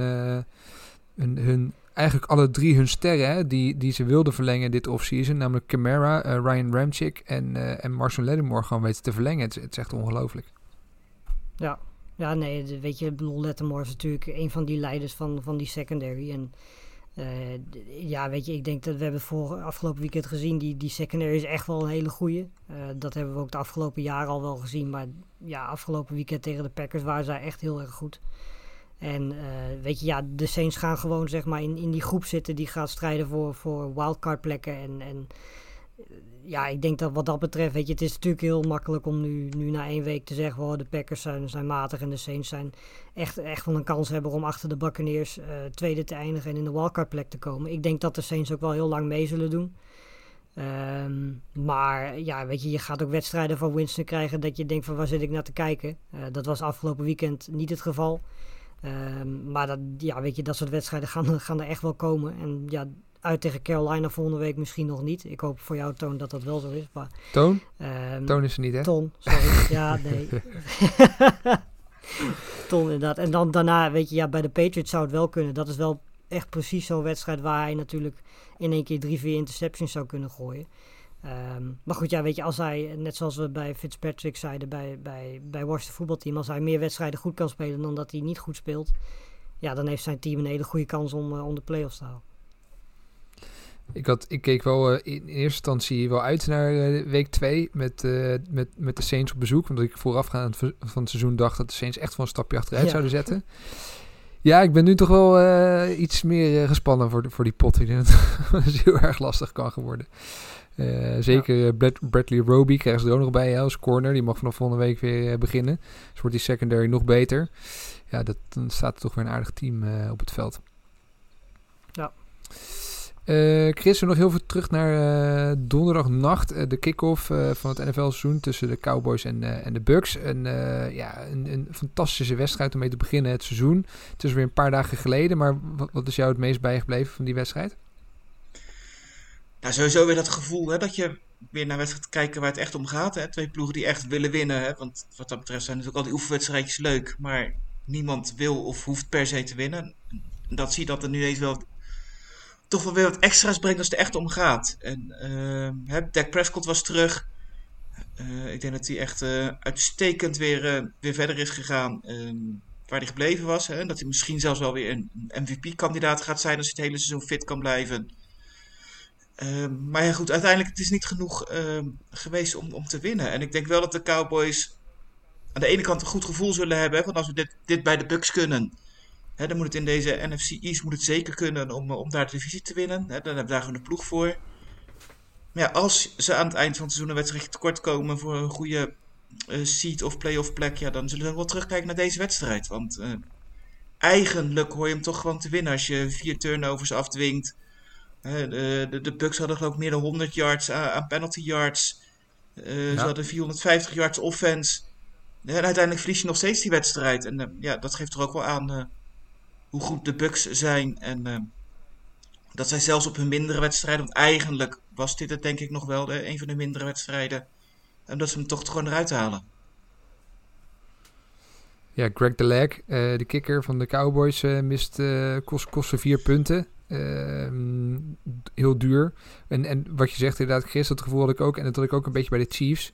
een, hun eigenlijk alle drie hun sterren hè, die, die ze wilden verlengen dit offseason. Namelijk Camara, uh, Ryan Ramchick en, uh, en Marshall Lattimore gewoon weten te verlengen. Het, het is echt ongelooflijk. Ja. ja, nee, weet je, Lattimore is natuurlijk een van die leiders van, van die secondary. En uh, ja, weet je, ik denk dat we hebben voor afgelopen weekend gezien, die, die secondary is echt wel een hele goeie. dat hebben we ook de afgelopen jaren al wel gezien. Maar ja, afgelopen weekend tegen de Packers waren zij echt heel erg goed. En uh, weet je, ja, de Saints gaan gewoon zeg maar in, in die groep zitten die gaat strijden voor, voor wildcard plekken. En, en ja, ik denk dat wat dat betreft, weet je, het is natuurlijk heel makkelijk om nu, nu na één week te zeggen, oh, de Packers zijn, zijn matig en de Saints zijn echt, echt wel een kans hebben om achter de Buccaneers uh, tweede te eindigen en in de wildcard plek te komen. Ik denk dat de Saints ook wel heel lang mee zullen doen. Um, maar ja, weet je, je gaat ook wedstrijden van Winston krijgen dat je denkt van waar zit ik naar te kijken. Dat was afgelopen weekend niet het geval. Um, maar dat, ja, weet je, dat soort wedstrijden gaan, gaan er echt wel komen. En ja, uit tegen Carolina volgende week misschien nog niet. Ik hoop voor jou, Toon, dat dat wel zo is. Maar, Toon? Um, Toon is er niet, hè? Ton, sorry. ja, nee. Ton, inderdaad. En dan daarna, weet je, ja, bij de Patriots zou het wel kunnen. Dat is wel echt precies zo'n wedstrijd waar hij natuurlijk in één keer drie, vier interceptions zou kunnen gooien. Um, maar goed, ja, weet je, als hij, net zoals we bij Fitzpatrick zeiden bij, bij, bij Washington voetbalteam, als hij meer wedstrijden goed kan spelen dan dat hij niet goed speelt, ja, dan heeft zijn team een hele goede kans om, uh, om de play-offs te halen. Ik, had, ik keek wel uh, in eerste instantie wel uit naar uh, week 2 met, met, met de Saints op bezoek. Omdat ik voorafgaand van het seizoen dacht dat de Saints echt wel een stapje achteruit ja. zouden zetten. Ja, ik ben nu toch wel iets meer gespannen voor, de, voor die pot. Ik denk dat het heel erg lastig kan geworden. Uh, zeker ja. Brad, Bradley Roby krijgen ze er ook nog bij hè, als corner. Die mag vanaf volgende week weer uh, beginnen. Dus wordt die secondary nog beter. Ja, dat, dan staat er toch weer een aardig team uh, op het veld. Ja. Eh, Chris, we nog heel veel terug naar donderdagnacht. De kick-off van het NFL-seizoen tussen de Cowboys en, en de Bucks. En, ja, een, een, fantastische wedstrijd om mee te beginnen het seizoen. Het is weer een paar dagen geleden, maar wat, wat is jou het meest bijgebleven van die wedstrijd? Nou, sowieso weer dat gevoel hè, dat je weer naar wedstrijd kijken waar het echt om gaat. Hè? Twee ploegen die echt willen winnen. Hè? Want wat dat betreft zijn natuurlijk al die oefenwedstrijdjes leuk. Maar niemand wil of hoeft per se te winnen. En dat zie je dat er nu eens wel toch wel weer wat extra's brengt als het er echt om gaat. En uh, Dak Prescott was terug. Uh, ik denk dat hij echt uh, uitstekend weer, weer verder is gegaan um, waar hij gebleven was. Hè? Dat hij misschien zelfs wel weer een MVP-kandidaat gaat zijn als hij het hele seizoen fit kan blijven. Um, maar ja, goed, uiteindelijk het is niet genoeg uh, geweest om, om te winnen. En ik denk wel dat de Cowboys aan de ene kant een goed gevoel zullen hebben. Van als we dit, dit bij de Bucks kunnen, hè, dan moet het in deze NFC East moet het zeker kunnen om, om daar de divisie te winnen. Hè, dan hebben we daar gewoon de ploeg voor. Maar ja, als ze aan het eind van het seizoen een wedstrijdje tekort komen voor een goede uh, seed of playoff plek, ja, dan zullen we wel terugkijken naar deze wedstrijd. Want uh, eigenlijk hoor je hem toch gewoon te winnen als je vier turnovers afdwingt. De, de, de Bucks hadden geloof ik meer dan 100 yards aan, aan penalty yards. Uh, ja. Ze hadden 450 yards offense. En uiteindelijk verlies je nog steeds die wedstrijd. En uh, ja, dat geeft er ook wel aan uh, hoe goed de Bucks zijn. En dat zij zelfs op hun mindere wedstrijden, want eigenlijk was dit het denk ik nog wel de, een van de mindere wedstrijden. En dat ze hem toch gewoon eruit halen. Ja, Greg Delag, de kicker van de Cowboys, mist kost, kostte vier punten. Uh, heel duur. En, en wat je zegt inderdaad, Chris, dat gevoel had ik ook. En dat had ik ook een beetje bij de Chiefs.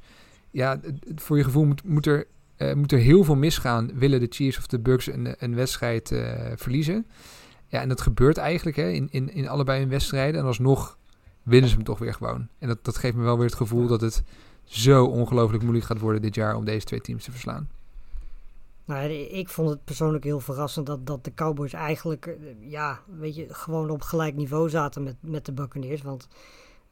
Ja, voor je gevoel moet, moet, er, uh, moet er heel veel misgaan. Willen de Chiefs of de Bucks een, een wedstrijd uh, verliezen. Ja, en dat gebeurt eigenlijk hè, in, in, in allebei hun wedstrijden. En alsnog winnen ze hem toch weer gewoon. En dat, dat geeft me wel weer het gevoel dat het zo ongelooflijk moeilijk gaat worden dit jaar om deze twee teams te verslaan. Nou, ik vond het persoonlijk heel verrassend dat, dat de Cowboys eigenlijk, ja, weet je, gewoon op gelijk niveau zaten met, met de Buccaneers. Want,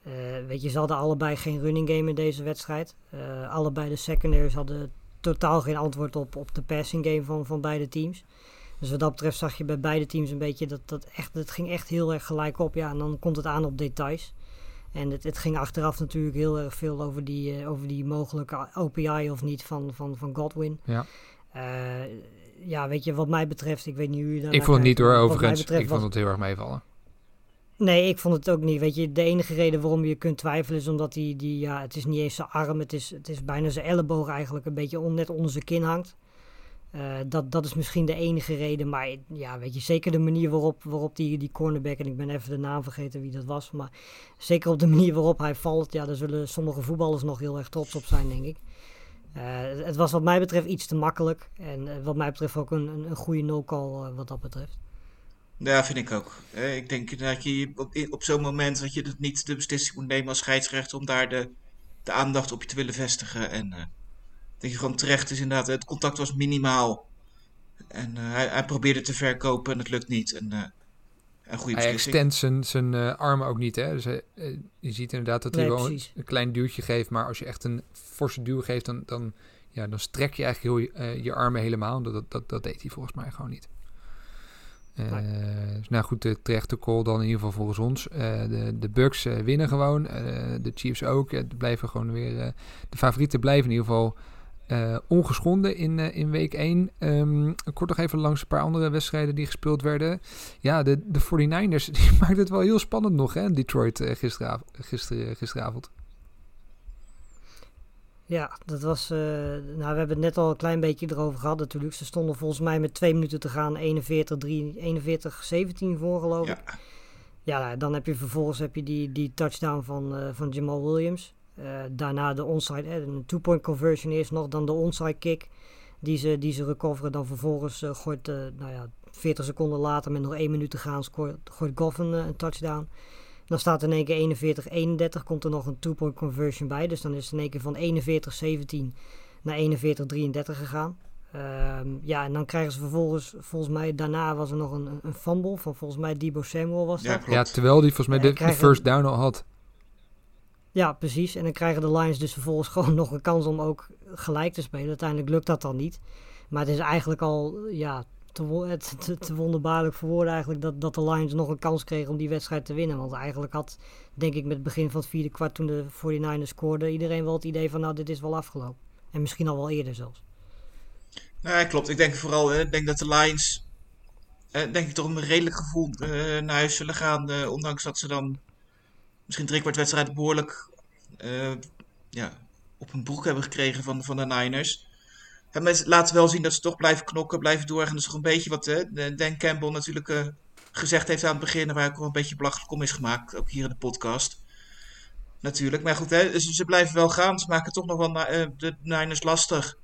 uh, weet je, ze hadden allebei geen running game in deze wedstrijd. Uh, allebei de secondaries hadden totaal geen antwoord op, op de passing game van, van beide teams. Dus wat dat betreft zag je bij beide teams een beetje dat, dat echt, het ging echt heel erg gelijk op. Ja, en dan komt het aan op details. En het, het ging achteraf natuurlijk heel erg veel over die, over die mogelijke OPI of niet van, van, van Godwin. Ja. Uh, ja, weet je, wat mij betreft, ik weet niet hoe je Ik vond het niet hoor, overigens. Betreft, ik vond het heel erg meevallen. Nee, ik vond het ook niet. Weet je, de enige reden waarom je kunt twijfelen is omdat die, die ja, het is niet eens zijn arm, het is, het is bijna zijn elleboog eigenlijk een beetje on, net onder zijn kin hangt. Uh, dat, dat is misschien de enige reden, maar ja, weet je, zeker de manier waarop, waarop die, die cornerback, en ik ben even de naam vergeten wie dat was, maar zeker op de manier waarop hij valt, ja, daar zullen sommige voetballers nog heel erg trots op zijn, denk ik. Uh, het was wat mij betreft iets te makkelijk. En uh, wat mij betreft ook een, een, een goede no-call uh, wat dat betreft. Ja, vind ik ook. ik denk dat je op, op zo'n moment dat je niet de beslissing moet nemen als scheidsrechter om daar de, de aandacht op je te willen vestigen. En dat je gewoon terecht is inderdaad. Het contact was minimaal. En hij, hij, probeerde te verkopen en het lukt niet. En, een goede hij extendt zijn, zijn uh, armen ook niet. Hè? Dus hij, uh, je ziet inderdaad dat hij wel een, een, klein duwtje geeft. Maar als je echt een forse duw geeft, dan, dan, ja, dan strek je eigenlijk heel je, uh, je armen helemaal. Dat, dat, dat deed hij volgens mij gewoon niet. Nee. Dus nou goed, de terechte call dan in ieder geval volgens ons. de, de Bucks winnen gewoon. de Chiefs ook. de blijven gewoon weer. de favorieten blijven in ieder geval uh, ongeschonden in, uh, in week 1. Um, kort nog even langs een paar andere wedstrijden die gespeeld werden. Ja, de, de 49ers die maakt het wel heel spannend nog, hè, Detroit uh, gisteravond, gister, gisteravond. Ja, dat was. nou, we hebben het net al een klein beetje erover gehad natuurlijk. Ze stonden volgens mij met twee minuten te gaan 41, 3, 41 17 voor, geloof ik. Ja. Ja, nou, dan heb je vervolgens heb je die, die touchdown van, van Jamal Williams. Uh, daarna de onside, eh, een two-point conversion eerst nog, dan de onside kick die ze, die ze recoveren. Dan vervolgens uh, gooit, uh, nou ja, 40 seconden later met nog 1 minuut te gaan, scoort, gooit Goff een, een touchdown. Dan staat in één keer 41-31, komt er nog een two-point conversion bij. Dus dan is het in één keer van 41-17 naar 41-33 gegaan. Um, ja, en dan krijgen ze vervolgens, volgens mij, daarna was er nog een, een fumble van volgens mij Debo Samuel was dat. Ja, ja terwijl die volgens mij de, de first down al had. Ja, precies. En dan krijgen de Lions dus vervolgens gewoon nog een kans om ook gelijk te spelen. Uiteindelijk lukt dat dan niet. Maar het is eigenlijk al ja, te, te, wonderbaarlijk voor woorden eigenlijk dat, dat de Lions nog een kans kregen om die wedstrijd te winnen. Want eigenlijk had, denk ik, met het begin van het vierde kwart toen de 49ers scoorden, iedereen wel het idee van nou, dit is wel afgelopen. En misschien al wel eerder zelfs. Ja, klopt. Ik denk vooral, ik denk dat de Lions, eh, denk ik toch een redelijk gevoel eh, naar huis zullen gaan. eh, ondanks dat ze dan misschien drie kwart wedstrijd behoorlijk eh, ja, op hun broek hebben gekregen van, van de Niners. En ze laten wel zien dat ze toch blijven knokken, blijven doorgaan. Dat is toch een beetje wat eh, Dan Campbell natuurlijk eh, gezegd heeft aan het begin. Waar ook wel een beetje belachelijk om is gemaakt, ook hier in de podcast. Natuurlijk, maar goed, hè, ze blijven wel gaan. Ze maken toch nog wel eh, de Niners lastig.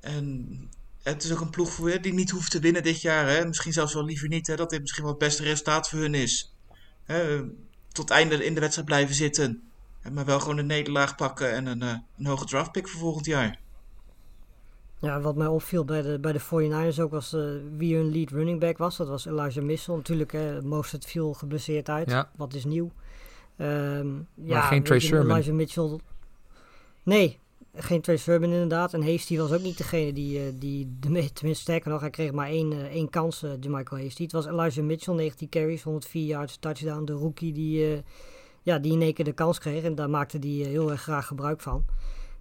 En het is ook een ploeg voor, die niet hoeft te winnen dit jaar. Hè? Misschien zelfs wel liever niet. Hè? Dat dit misschien wel het beste resultaat voor hun is. Hè? Tot het einde in de wedstrijd blijven zitten. Maar wel gewoon een nederlaag pakken en een, eh, een hoge draftpick voor volgend jaar. Ja, wat mij opviel bij de, bij de 49ers ook was eh, wie hun lead running back was. Dat was Elijah Mitchell. Natuurlijk, eh Mostert viel geblesseerd uit. Ja. Wat is nieuw. Ehm, ja, geen Trey je, Sermon. Elijah Mitchell... Nee, geen Trey Sermon inderdaad. En Hasty was ook niet degene die, eh, die de me- tenminste sterker nog, hij kreeg maar één, eh, één kans, eh Michael Hasty. Het was Elijah Mitchell, 19 carries, 104 yards, touchdown. De rookie die, ja, die in één keer de kans kreeg. En daar maakte hij heel erg graag gebruik van.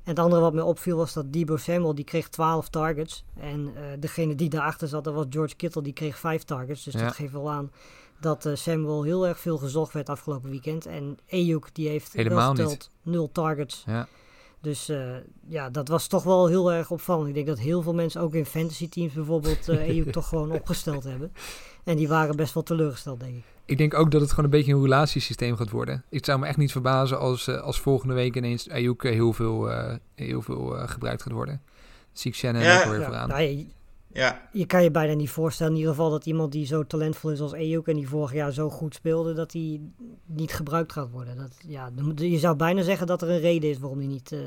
En het andere wat mij opviel was dat Debo Samuel, die kreeg 12 targets. En degene die daarachter zat, dat was George Kittle, die kreeg 5 targets. Dus Ja. dat geeft wel aan dat Samuel heel erg veel gezocht werd afgelopen weekend. En Ayuk, die heeft Helemaal wel niet. geteld 0 targets. Ja. Dus eh, ja, dat was toch wel heel erg opvallend. Ik denk dat heel veel mensen ook in fantasy teams bijvoorbeeld eh Ayuk toch gewoon opgesteld hebben. En die waren best wel teleurgesteld, denk ik. Ik denk ook dat het gewoon een beetje een relatiesysteem gaat worden. Ik zou me echt niet verbazen als, eh, als volgende week ineens Ayuk heel veel, eh, heel veel eh, gebruikt gaat worden. Dat zie ik Shannon Ja. ook alweer Ja, vooraan. nou, Ja, je kan je bijna niet voorstellen in ieder geval dat iemand die zo talentvol is als Ayuk en die vorig jaar zo goed speelde, dat hij niet gebruikt gaat worden. Dat, ja, je zou bijna zeggen dat er een reden is waarom hij niet... eh,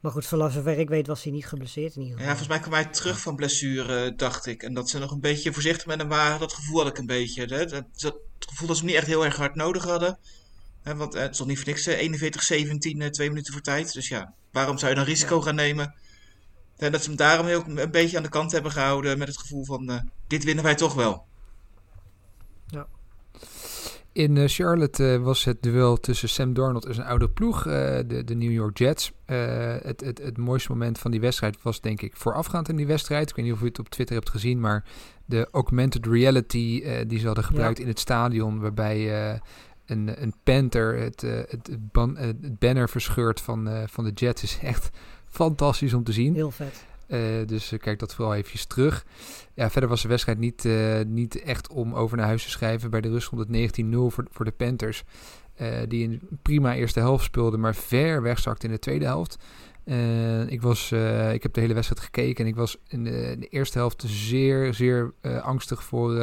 maar goed, zolang zover ik weet was hij niet geblesseerd in ieder ja, geval. volgens mij kwam hij terug van blessure, dacht ik. En dat ze nog een beetje voorzichtig met hem waren. Dat gevoel had ik een beetje. Hè? Dat, dat, gevoel dat ze hem niet echt heel erg hard nodig hadden. Hè, want eh, het nog niet voor niks. eh, 41-17, eh, twee minuten voor tijd. Dus ja, waarom zou je dan risico gaan nemen? En dat ze hem daarom heel, een beetje aan de kant hebben gehouden. Met het gevoel van, eh, dit winnen wij toch wel. In eh, Charlotte eh, was het duel tussen Sam Darnold en zijn oude ploeg, eh, de, de New York Jets. Eh, het, het, het mooiste moment van die wedstrijd was denk ik voorafgaand in die wedstrijd. Ik weet niet of u het op Twitter hebt gezien, maar de augmented reality eh, die ze hadden gebruikt in het stadion, waarbij eh, een, een Panther het, eh, het, het, ban- eh, het banner verscheurt van, eh, van de Jets is echt fantastisch om te zien. Heel vet. Eh, dus eh, kijk dat vooral eventjes terug. Ja, verder was de wedstrijd niet, eh, niet echt om over naar huis te schrijven. Bij de rust stond het 19-0 voor, voor de Panthers. die een prima eerste helft speelden, maar ver wegzakte in de tweede helft. Ik, was, ik heb de hele wedstrijd gekeken en ik was in de, in de eerste helft zeer, zeer angstig voor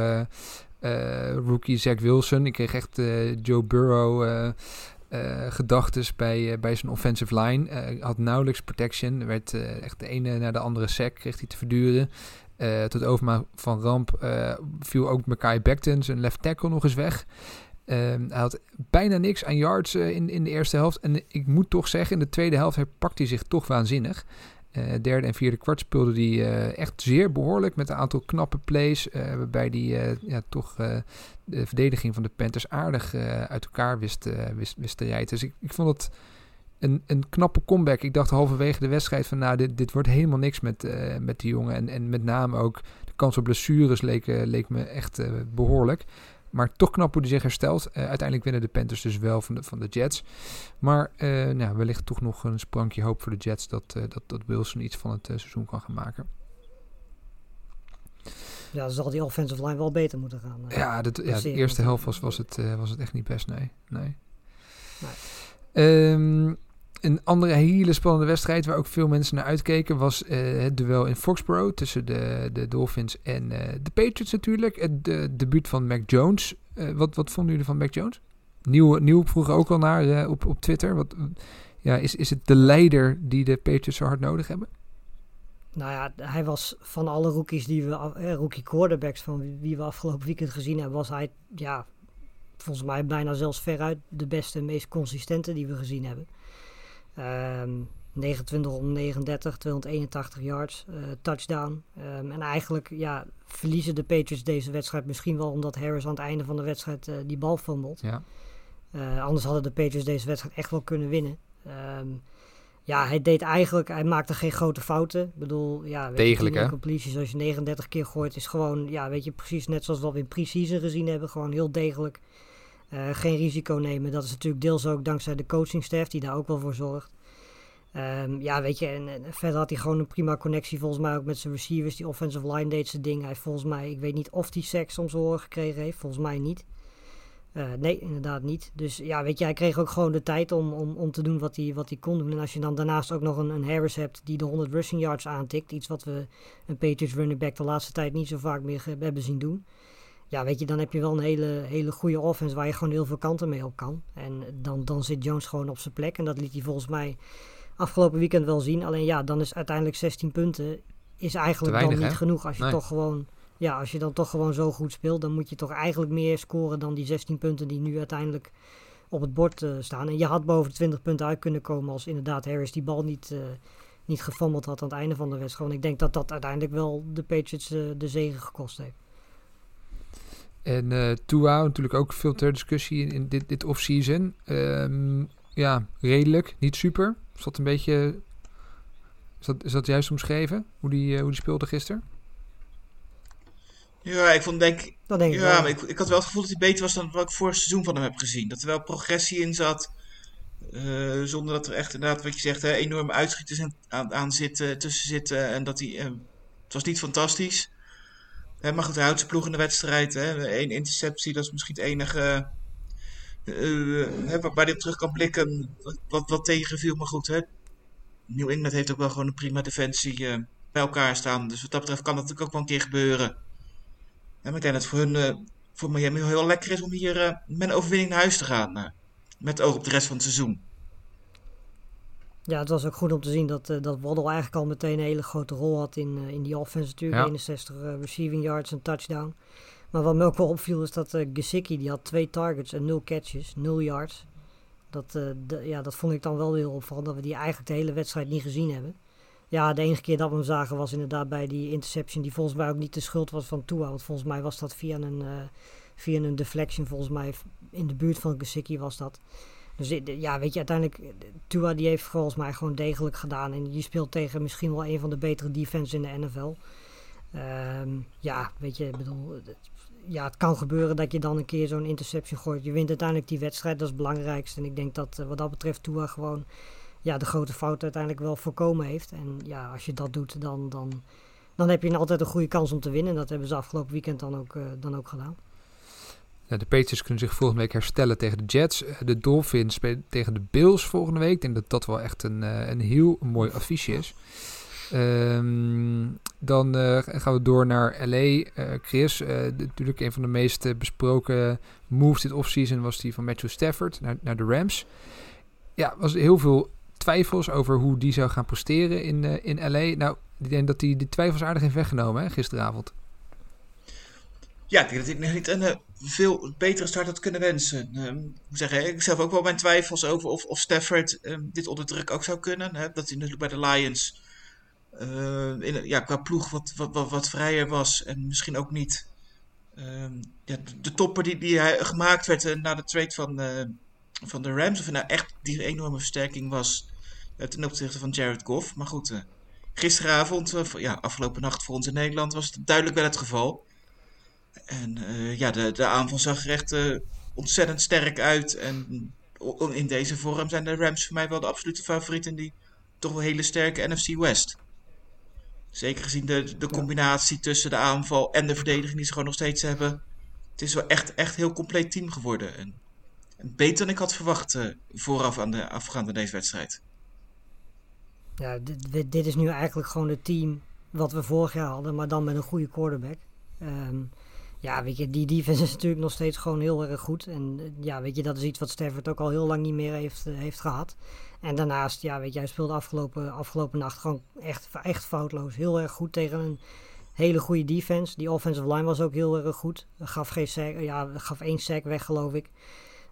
rookie Zach Wilson. Ik kreeg echt Joe Burrow gedachtes bij, eh, bij zijn offensive line. Eh, Hij had nauwelijks protection. Er werd eh, echt de ene naar de andere sack kreeg hij te verduren. Eh, tot overmaat van ramp eh, viel ook Mackay Becton, zijn left tackle, nog eens weg. Ehm, hij had bijna niks aan yards eh, in, in de eerste helft. En ik moet toch zeggen, in de tweede helft herpakte hij zich toch waanzinnig. Eh, derde en vierde kwart speelde hij eh, echt zeer behoorlijk met een aantal knappe plays. eh, waarbij hij eh, ja, toch eh, de verdediging van de Panthers aardig eh, uit elkaar wist, eh, wist, wist te rijden. Dus ik, ik vond het een, een knappe comeback. Ik dacht halverwege de wedstrijd van nou, dit, dit wordt helemaal niks met, eh, met die jongen. En, en met name ook de kans op blessures leek, leek me echt eh, behoorlijk. Maar toch knap hoe hij zich herstelt. Uiteindelijk winnen de Panthers dus wel van de, van de Jets. Maar nou, wellicht toch nog een sprankje hoop voor de Jets dat, dat, dat Wilson iets van het seizoen kan gaan maken. Ja, dan zal die offensive line wel beter moeten gaan. eh. Ja, dat, ja de eerste helft was, was, het, eh, was het echt niet best, nee. nee. Nee. Ehm, een andere hele spannende wedstrijd waar ook veel mensen naar uitkeken was eh, het duel in Foxborough tussen de, de Dolphins en de Patriots natuurlijk. Het de, debuut van Mac Jones. Wat, wat vonden jullie van Mac Jones? Nieuw, nieuw vroeg ook al naar op, op Twitter. Wat, ja, is, is het de leider die de Patriots zo hard nodig hebben? Nou ja, hij was van alle rookies die we, eh, rookie quarterbacks van wie, we afgelopen weekend gezien hebben, was hij, ja, volgens mij bijna zelfs veruit de beste en meest consistente die we gezien hebben. Ehm, 29 om 39, 281 yards, eh, touchdown. Ehm, en eigenlijk ja, verliezen de Patriots deze wedstrijd misschien wel omdat Harris aan het einde van de wedstrijd eh, die bal fumelt. Ja. Anders hadden de Patriots deze wedstrijd echt wel kunnen winnen. Ehm, ja, hij deed eigenlijk, hij maakte geen grote fouten. Ik bedoel, ja, weet je, Degelijk, tien hè? incompleties als je 39 keer gooit, is gewoon, ja, weet je, precies net zoals wat we in pre-season gezien hebben. Gewoon heel degelijk. Eh, geen risico nemen. Dat is natuurlijk deels ook dankzij de coachingstaff die daar ook wel voor zorgt. Ehm, ja, weet je, en, en verder had hij gewoon een prima connectie volgens mij ook met zijn receivers. Die offensive line deed zijn ding. Hij volgens mij, ik weet niet of hij seks om zijn oren gekregen heeft. Volgens mij niet. Eh, nee, inderdaad niet. Dus ja, weet je, hij kreeg ook gewoon de tijd om, om, om te doen wat hij, wat hij kon doen. En als je dan daarnaast ook nog een, een Harris hebt die de 100 rushing yards aantikt. Iets wat we een Patriots running back de laatste tijd niet zo vaak meer hebben zien doen. Ja, weet je, dan heb je wel een hele, hele goede offense waar je gewoon heel veel kanten mee op kan. En dan, dan zit Jones gewoon op zijn plek. En dat liet hij volgens mij afgelopen weekend wel zien. Alleen ja, dan is uiteindelijk 16 punten is eigenlijk weinig, dan niet hè? genoeg. Als je Nee. toch gewoon ja, als je dan toch gewoon zo goed speelt, dan moet je toch eigenlijk meer scoren dan die 16 punten die nu uiteindelijk op het bord eh, staan. En je had boven de 20 punten uit kunnen komen als inderdaad Harris die bal niet, eh niet gefommeld had aan het einde van de wedstrijd. Want ik denk dat dat uiteindelijk wel de Patriots eh, de zegen gekost heeft. En eh Tua, natuurlijk ook veel ter discussie in, in dit, dit off-season. Ehm, ja, redelijk, niet super. Is dat een beetje... Is dat, is dat juist omschreven, hoe die, hoe die speelde gisteren? Ja, ik vond denk Dat denk ik Ja, wel. maar ik, ik had wel het gevoel dat hij beter was dan wat ik vorig seizoen van hem heb gezien. Dat er wel progressie in zat. eh, zonder dat er echt inderdaad, wat je zegt, hè, enorme uitschieters aan, aan zitten, tussen zitten. En dat hij. eh, het was niet fantastisch. Hè, maar goed, hij houdt zijn ploeg in de wedstrijd. Hè. Eén interceptie, dat is misschien het enige. eh, hè, waar hij op terug kan blikken. Wat, wat, tegenviel. Maar goed, hè. New England heeft ook wel gewoon een prima defensie bij elkaar staan. Dus wat dat betreft kan dat natuurlijk ook wel een keer gebeuren. Ik denk dat het voor hun, eh, voor Miami heel lekker is om hier eh, met een overwinning naar huis te gaan. eh, met oog op de rest van het seizoen. Ja, het was ook goed om te zien dat, eh, dat Waddle eigenlijk al meteen een hele grote rol had in, eh, in die offense natuurlijk. Ja. 61 eh, receiving yards en touchdown. Maar wat me ook wel opviel is dat eh Gesicki, die had twee targets en nul catches, nul yards. Dat, eh, de- ja, dat vond ik dan wel heel opvallend, dat we die eigenlijk de hele wedstrijd niet gezien hebben. Ja, de enige keer dat we hem zagen was inderdaad bij die interception, die volgens mij ook niet de schuld was van Tua. Want volgens mij was dat via een, eh, via een deflection, volgens mij in de buurt van Gesicki was dat. Dus ja, weet je, uiteindelijk, Tua die heeft volgens mij gewoon degelijk gedaan. En die speelt tegen misschien wel een van de betere defense in de NFL. Ehm, ja, weet je, ik bedoel, ja, het kan gebeuren dat je dan een keer zo'n interception gooit. Je wint uiteindelijk die wedstrijd, dat is het belangrijkste. En ik denk dat eh, wat dat betreft Tua gewoon ja, de grote fout uiteindelijk wel voorkomen heeft. En ja, als je dat doet, dan, dan, dan heb je altijd een goede kans om te winnen. En dat hebben ze afgelopen weekend dan ook, eh, dan ook gedaan. De Patriots kunnen zich volgende week herstellen tegen de Jets. Eh, De Dolphins spelen tegen de Bills volgende week. Ik denk dat dat wel echt een, eh, een heel mooi affiche is. Ehm, dan gaan we door naar LA. Chris, natuurlijk een van de meest besproken moves dit offseason was die van Matthew Stafford naar, naar de Rams. Ja, was heel veel twijfels over hoe die zou gaan presteren in, eh, in LA. Nou, ik denk dat hij die twijfels aardig heeft weggenomen hè, gisteravond. Ja, ik denk dat hij niet een eh, veel betere start had kunnen wensen. Ehm, ik moet zeggen, ik heb zelf ook wel mijn twijfels over of, of Stafford ehm, dit onder druk ook zou kunnen. Hè? Dat hij natuurlijk bij de Lions ehm, in, ja, qua ploeg wat, wat, wat, wat vrijer was. En misschien ook niet ehm, de, de topper die, die hij gemaakt werd eh, na de trade van, eh, van de Rams. Of nou echt die enorme versterking was eh, ten opzichte van Jared Goff. Maar goed, eh, gisteravond, eh, ja, afgelopen nacht voor ons in Nederland, was het duidelijk wel het geval. En eh, ja, de, de aanval zag er echt eh, ontzettend sterk uit. En in deze vorm zijn de Rams voor mij wel de absolute favoriet in die toch wel hele sterke NFC West. Zeker gezien de, de combinatie tussen de aanval en de verdediging die ze gewoon nog steeds hebben. Het is wel echt, echt een heel compleet team geworden. En, en beter dan ik had verwacht eh, vooraf aan de afgaande deze wedstrijd. Ja, dit, dit- is nu eigenlijk gewoon het team wat we vorig jaar hadden, maar dan met een goede quarterback. Ehm, ja, weet je, die defense is natuurlijk nog steeds gewoon heel erg goed. En eh, ja, weet je, dat is iets wat Stafford ook al heel lang niet meer heeft, eh, heeft gehad. En daarnaast, ja, weet je, hij speelde afgelopen, afgelopen nacht gewoon echt, echt foutloos. Heel erg goed tegen een hele goede defense. Die offensive line was ook heel erg goed. Gaf, geen ja, gaf één sack weg, geloof ik.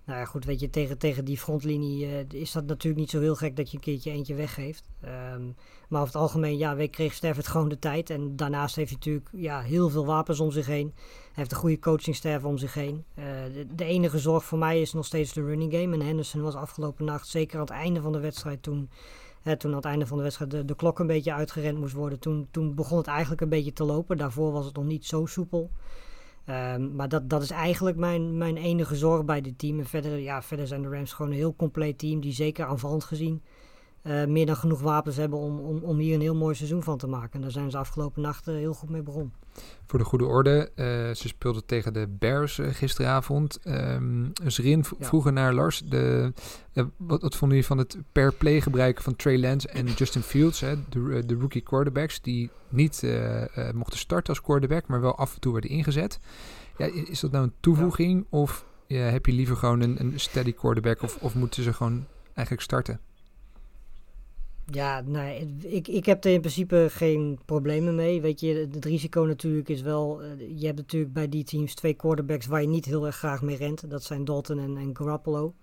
Nou ja, goed, weet je, tegen, tegen die frontlinie uh, is dat natuurlijk niet zo heel gek dat je een keertje eentje weggeeft. Um, maar over het algemeen, ja, weet, kreeg Stafford gewoon de tijd. En daarnaast heeft hij natuurlijk ja, heel veel wapens om zich heen. Hij heeft een goede coachingstaff om zich heen. De, de, enige zorg voor mij is nog steeds de running game. En Henderson was afgelopen nacht, zeker aan het einde van de wedstrijd, toen, hè, toen aan het einde van de wedstrijd de, de klok een beetje uitgerend moest worden. Toen, toen begon het eigenlijk een beetje te lopen. Daarvoor was het nog niet zo soepel. Um, maar dat, dat is eigenlijk mijn, mijn enige zorg bij dit team. En verder, ja, verder zijn de Rams gewoon een heel compleet team. Die zeker aanvallend gezien uh, meer dan genoeg wapens hebben om, om, om hier een heel mooi seizoen van te maken. En daar zijn ze afgelopen nachten heel goed mee begonnen. Voor de goede orde, uh, ze speelden tegen de Bears uh, gisteravond. Um, Zrin ja. vroeger naar Lars. De, wat, wat vonden jullie van het per play gebruiken van Trey Lance en Justin Fields, hè, de, de rookie quarterbacks, die niet mochten starten als quarterback, maar wel af en toe werden ingezet? Ja, is dat nou een toevoeging ja. of heb je liever gewoon een, een steady quarterback of, of moeten ze gewoon eigenlijk starten? Ja, nee, ik, ik heb er in principe geen problemen mee. Weet je, het risico natuurlijk is wel... Uh, je hebt natuurlijk bij die teams twee quarterbacks waar je niet heel erg graag mee rent. Dat zijn Dalton en, en Garoppolo.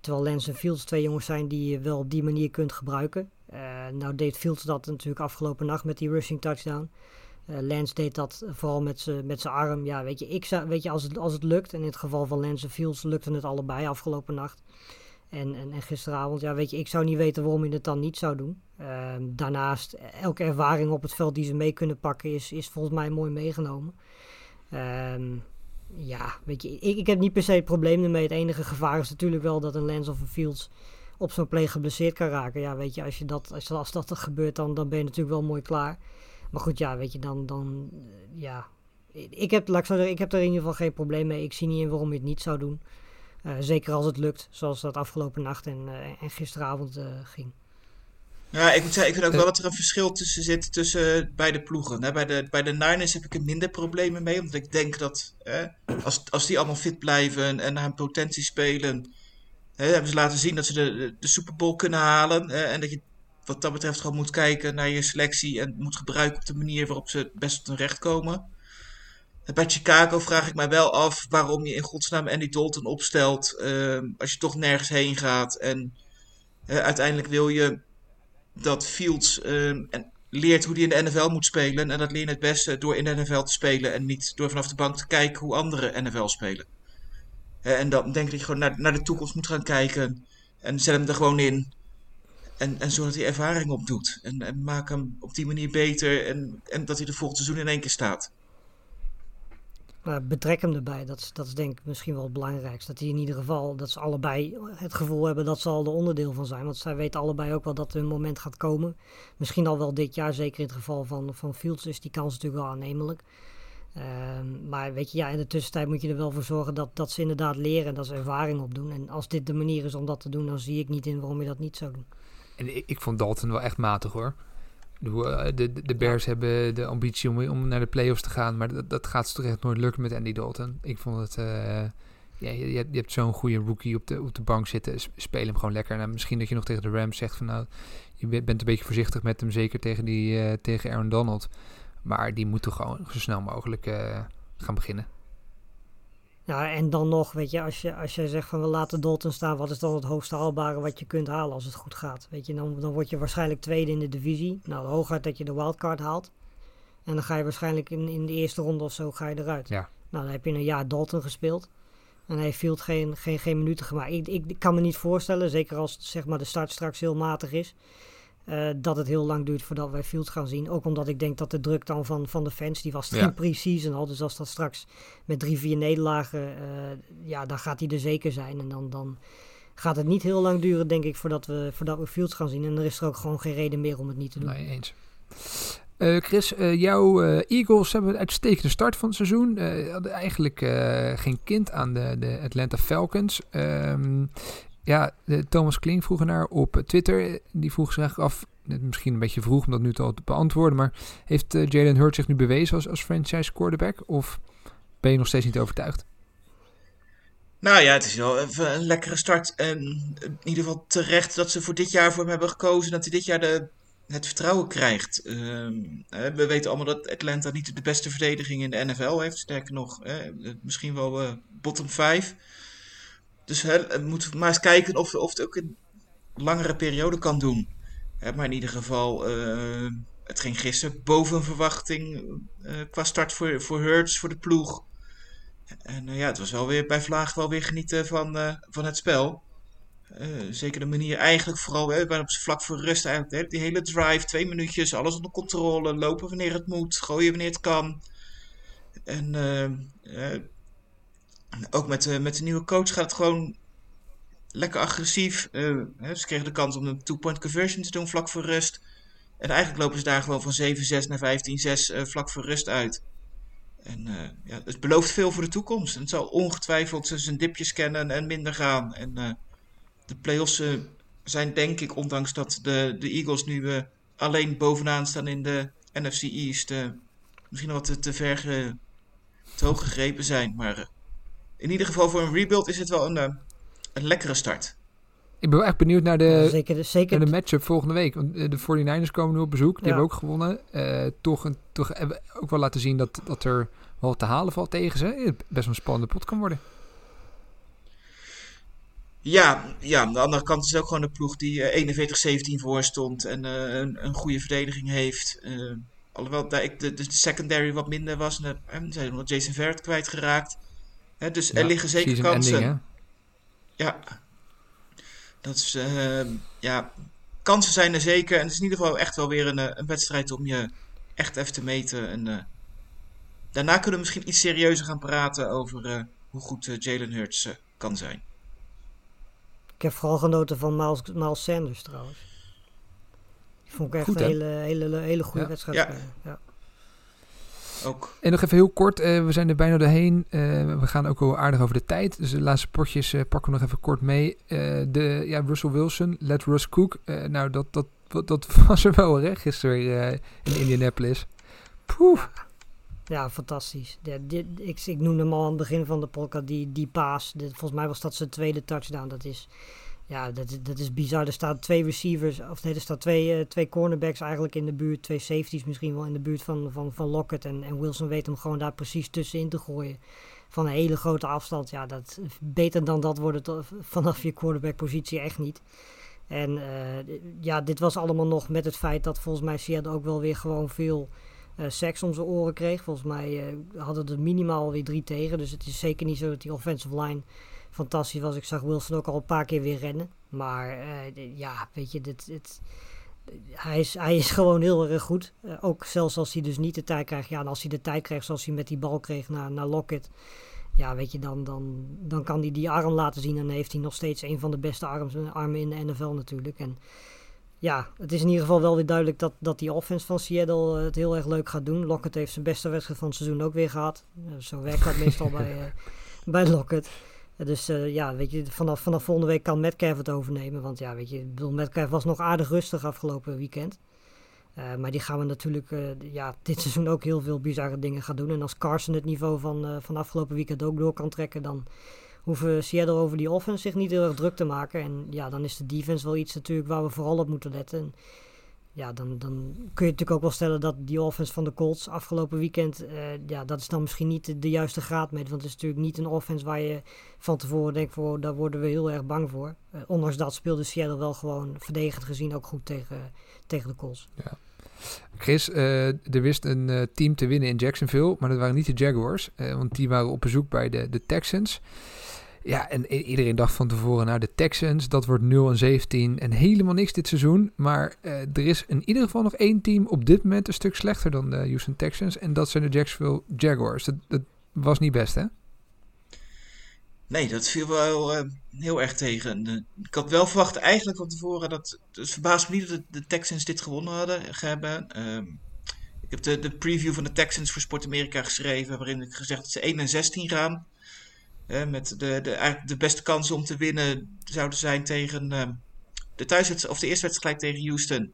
Terwijl Lance en Fields twee jongens zijn die je wel op die manier kunt gebruiken. Uh, nou deed Fields dat natuurlijk afgelopen nacht met die rushing touchdown. Uh, Lance deed dat vooral met zijn arm. Ja, weet je, ik zou, weet je als, het, als het lukt... en in het geval van Lance en Fields lukte het allebei afgelopen nacht... En, en, en, gisteravond, ja, weet je, ik zou niet weten waarom je het dan niet zou doen. Uh, daarnaast, elke ervaring op het veld die ze mee kunnen pakken, is, is volgens mij mooi meegenomen. Uh, ja, weet je, ik, ik heb niet per se het probleem ermee. Het enige gevaar is natuurlijk wel dat een Lens of een Fields op zo'n play geblesseerd kan raken. Ja, weet je, als, je dat, als, als dat gebeurt, dan, dan ben je natuurlijk wel mooi klaar. Maar goed, ja, weet je, dan, dan ja. Ik heb, ik ik heb er in ieder geval geen probleem mee. Ik zie niet in waarom je het niet zou doen. Uh, zeker als het lukt, zoals dat afgelopen nacht en, uh, en gisteravond uh, ging. Ja, ik moet zeggen, ik vind ook wel dat er een verschil tussen zit tussen beide ploegen. Hè, bij, de, bij de Niners heb ik er minder problemen mee, omdat ik denk dat als, als die allemaal fit blijven en naar hun potentie spelen, hebben ze laten zien dat ze de, de, Super Bowl kunnen halen. en dat je wat dat betreft gewoon moet kijken naar je selectie en moet gebruiken op de manier waarop ze best tot hun recht komen. Bij Chicago vraag ik mij wel af waarom je in godsnaam Andy Dalton opstelt uh, als je toch nergens heen gaat. En uh, uiteindelijk wil je dat Fields uh, en leert hoe hij in de NFL moet spelen. En dat leer je het beste door in de NFL te spelen en niet door vanaf de bank te kijken hoe anderen NFL spelen. en dan denk ik dat je gewoon naar, naar de toekomst moet gaan kijken en zet hem er gewoon in. En, en zorg dat hij ervaring opdoet. En, en maak hem op die manier beter en, en dat hij de volgende seizoen in één keer staat. Maar betrek hem erbij. Dat is, dat denk ik misschien wel het belangrijkste. Dat hij in ieder geval, dat ze allebei het gevoel hebben dat ze al er onderdeel van zijn. Want zij weten allebei ook wel dat er een moment gaat komen. Misschien al wel dit jaar, zeker in het geval van, van Fields is die kans natuurlijk wel aannemelijk. Um, maar weet je, ja, in de tussentijd moet je er wel voor zorgen dat, dat ze inderdaad leren en dat ze ervaring opdoen. En als dit de manier is om dat te doen, dan zie ik niet in waarom je dat niet zou doen. En ik, ik vond Dalton wel echt matig hoor. Eh, de, de, Bears hebben de ambitie om, om naar de playoffs te gaan, maar dat, dat gaat toch echt nooit lukken met Andy Dalton. Ik vond het. Uh, ja, je, je hebt zo'n goede rookie op de, op de bank zitten. Speel hem gewoon lekker. Nou, misschien dat je nog tegen de Rams zegt van nou, je bent een beetje voorzichtig met hem, zeker tegen, die, uh, tegen Aaron Donald. Maar die moet toch gewoon zo snel mogelijk uh, gaan beginnen. Ja, en dan nog, weet je, als je, als je zegt van we laten Dalton staan, wat is dan het hoogste haalbare wat je kunt halen als het goed gaat? Weet je, dan, dan word je waarschijnlijk tweede in de divisie. Nou, hooguit dat je de wildcard haalt. En dan ga je waarschijnlijk in, in de eerste ronde of zo ga je eruit. Ja. Nou, dan heb je een jaar Dalton gespeeld. En hij Field geen, geen, geen minuten gemaakt. Ik, ik kan me niet voorstellen, zeker als zeg maar, de start straks heel matig is uh, dat het heel lang duurt voordat wij Fields gaan zien. Ook omdat ik denk dat de druk dan van, van de fans, die was ja. pre-season al. Dus als dat straks met drie, vier nederlagen, uh, ja, dan gaat hij er zeker zijn. En dan, dan gaat het niet heel lang duren, denk ik, voordat we, voordat we Fields gaan zien. En er is er ook gewoon geen reden meer om het niet te doen. Nee, eens. Uh, Chris, jouw Eagles hebben een uitstekende start van het seizoen. hadden eigenlijk geen kind aan de, de Atlanta Falcons. Um, ja, Thomas Kling vroeg naar op Twitter. Die vroeg zich af, misschien een beetje vroeg om dat nu te beantwoorden, maar heeft uh, Jalen Hurts zich nu bewezen als, als franchise quarterback? Of ben je nog steeds niet overtuigd? Nou ja, het is wel een lekkere start. En in ieder geval terecht dat ze voor dit jaar voor hem hebben gekozen. Dat hij dit jaar de, het vertrouwen krijgt. Uh, we weten allemaal dat Atlanta niet de beste verdediging in de NFL heeft. Sterker nog, misschien wel uh, bottom 5. Dus hè, moet maar eens kijken of, of het ook een langere periode kan doen. Maar in ieder geval, eh, het ging gisteren boven verwachting eh, qua start voor, voor Hurts, voor de ploeg. En eh, ja, het was wel weer bij Vlaag wel weer genieten van, van het spel. Zeker de manier eigenlijk vooral hè, ze vlak voor rust eigenlijk die hele drive, twee minuutjes, alles onder controle, lopen wanneer het moet, gooien wanneer het kan. En ook met, de met de nieuwe coach gaat het gewoon lekker agressief. Eh, ze kregen de kans om een two-point conversion te doen vlak voor rust. En eigenlijk lopen ze daar gewoon van 7-6 naar 15-6 eh, vlak voor rust uit. En eh, ja, het belooft veel voor de toekomst. Het zal ongetwijfeld zijn dipjes kennen en minder gaan. En eh, de playoffs eh, zijn denk ik, ondanks dat de, de Eagles nu eh, alleen bovenaan staan in de NFC East, eh, misschien wat te, te ver te hoog gegrepen zijn. Maar eh, in ieder geval voor een rebuild is het wel een, eh, een lekkere start. Ik ben wel echt benieuwd naar de, zeker, zeker naar de matchup volgende week. Want eh, de 49ers komen nu op bezoek. Die Ja. hebben ook gewonnen. Eh, toch, een, toch hebben we ook wel laten zien dat, dat er wel wat te halen valt tegen ze. Best een spannende pot kan worden. Ja, ja, aan de andere kant is het ook gewoon een ploeg die eh, 41-17 voor stond en eh, een, een goede verdediging heeft. Eh, alhoewel daar ik de, de secondary wat minder was. En, en zijn nog Jason Verrett kwijtgeraakt. Hè, dus er liggen zeker kansen. ending? Ja, dat is, eh, ja, kansen zijn er zeker. En het is in ieder geval echt wel weer een, eh, een wedstrijd om je echt even te meten. En eh, daarna kunnen we misschien iets serieuzer gaan praten over eh, hoe goed Jalen Hurts kan zijn. Ik heb vooral genoten van Miles, Miles Sanders trouwens. Die vond ik echt Goed, een hele, hele, hele goede Ja. wedstrijd. Ja. Ja. Ook. En nog even heel kort, eh, we zijn er bijna doorheen. Eh, we gaan ook wel aardig over de tijd. Dus de laatste potjes eh, pakken we nog even kort mee. Eh, de, ja, Russell Wilson, let Russ Cook. Eh, nou, dat, dat, dat, dat was er wel recht gisteren eh, in Indianapolis. Poeh. Ja, fantastisch. Ja, dit, ik, ik noemde hem al aan het begin van de podcast, die, die paas. Dit, volgens mij was dat zijn tweede touchdown. Dat is, ja, dat, dat is bizar. Er staan twee receivers, of nee, er staan twee, eh, twee cornerbacks eigenlijk in de buurt. Twee safeties misschien wel in de buurt van, van, van Lockett. En, en Wilson weet hem gewoon daar precies tussenin te gooien. Van een hele grote afstand. Ja, dat, beter dan dat wordt het eh, vanaf je quarterback-positie echt niet. En eh, ja, dit was allemaal nog met het feit dat volgens mij Seattle ook wel weer gewoon veel seks om zijn oren kreeg. Volgens mij hadden er minimaal weer drie tegen. Dus het is zeker niet zo dat die offensive line fantastisch was. Ik zag Wilson ook al een paar keer weer rennen. Maar eh, ja, weet je, dit, dit, hij, is, hij is gewoon heel erg goed. Eh, ook zelfs als hij dus niet de tijd krijgt. Ja, en als hij de tijd krijgt zoals hij met die bal kreeg naar, naar Lockett. Ja, weet je, dan, dan, dan kan hij die arm laten zien. En dan heeft hij nog steeds een van de beste arms, armen in de NFL natuurlijk. En ja, het is in ieder geval wel weer duidelijk dat, dat die offense van Seattle eh, het heel erg leuk gaat doen. Lockett heeft zijn beste wedstrijd van het seizoen ook weer gehad. Eh, zo werkt dat meestal bij, bij Lockett. Dus eh, ja, weet je, vanaf, vanaf volgende week kan Metcalf het overnemen. Want ja, weet je, Metcalf was nog aardig rustig afgelopen weekend. Eh, maar die gaan we natuurlijk eh, ja, dit seizoen ook heel veel bizarre dingen gaan doen. En als Carson het niveau van, van afgelopen weekend ook door kan trekken, dan hoeven Seattle over die offense zich niet heel erg druk te maken. En ja, dan is de defense wel iets natuurlijk waar we vooral op moeten letten. En ja, dan, kun je natuurlijk ook wel stellen dat die offense van de Colts afgelopen weekend, eh, ja, dat is dan misschien niet de, juiste graadmeter. Want het is natuurlijk niet een offense waar je van tevoren denkt, voor, daar worden we heel erg bang voor. Eh, ondanks dat speelde Seattle wel gewoon verdedigend gezien ook goed tegen, tegen de Colts. Chris, eh, er wist een team te winnen in Jacksonville, maar dat waren niet de Jaguars. want die waren op bezoek bij de, de Texans. Ja, en iedereen dacht van tevoren, nou de Texans, dat wordt 0 en 17 en helemaal niks dit seizoen. Maar eh, er is in ieder geval nog één team op dit moment een stuk slechter dan de Houston Texans. En dat zijn de Jacksonville Jaguars. Dat, dat was niet best, hè? Nee, dat viel wel eh, heel erg tegen. En, ik had wel verwacht eigenlijk van tevoren dat... Het verbaast me niet dat de, de Texans dit gewonnen hadden hebben. Ehm, ik heb de, de preview van de Texans voor Sport Amerika geschreven... waarin ik gezegd dat ze 1 en 16 gaan. Met de, de, eigenlijk de beste kansen om te winnen zouden zijn tegen ehm, de thuiswedstrijd... of de eerste wedstrijd tegen Houston.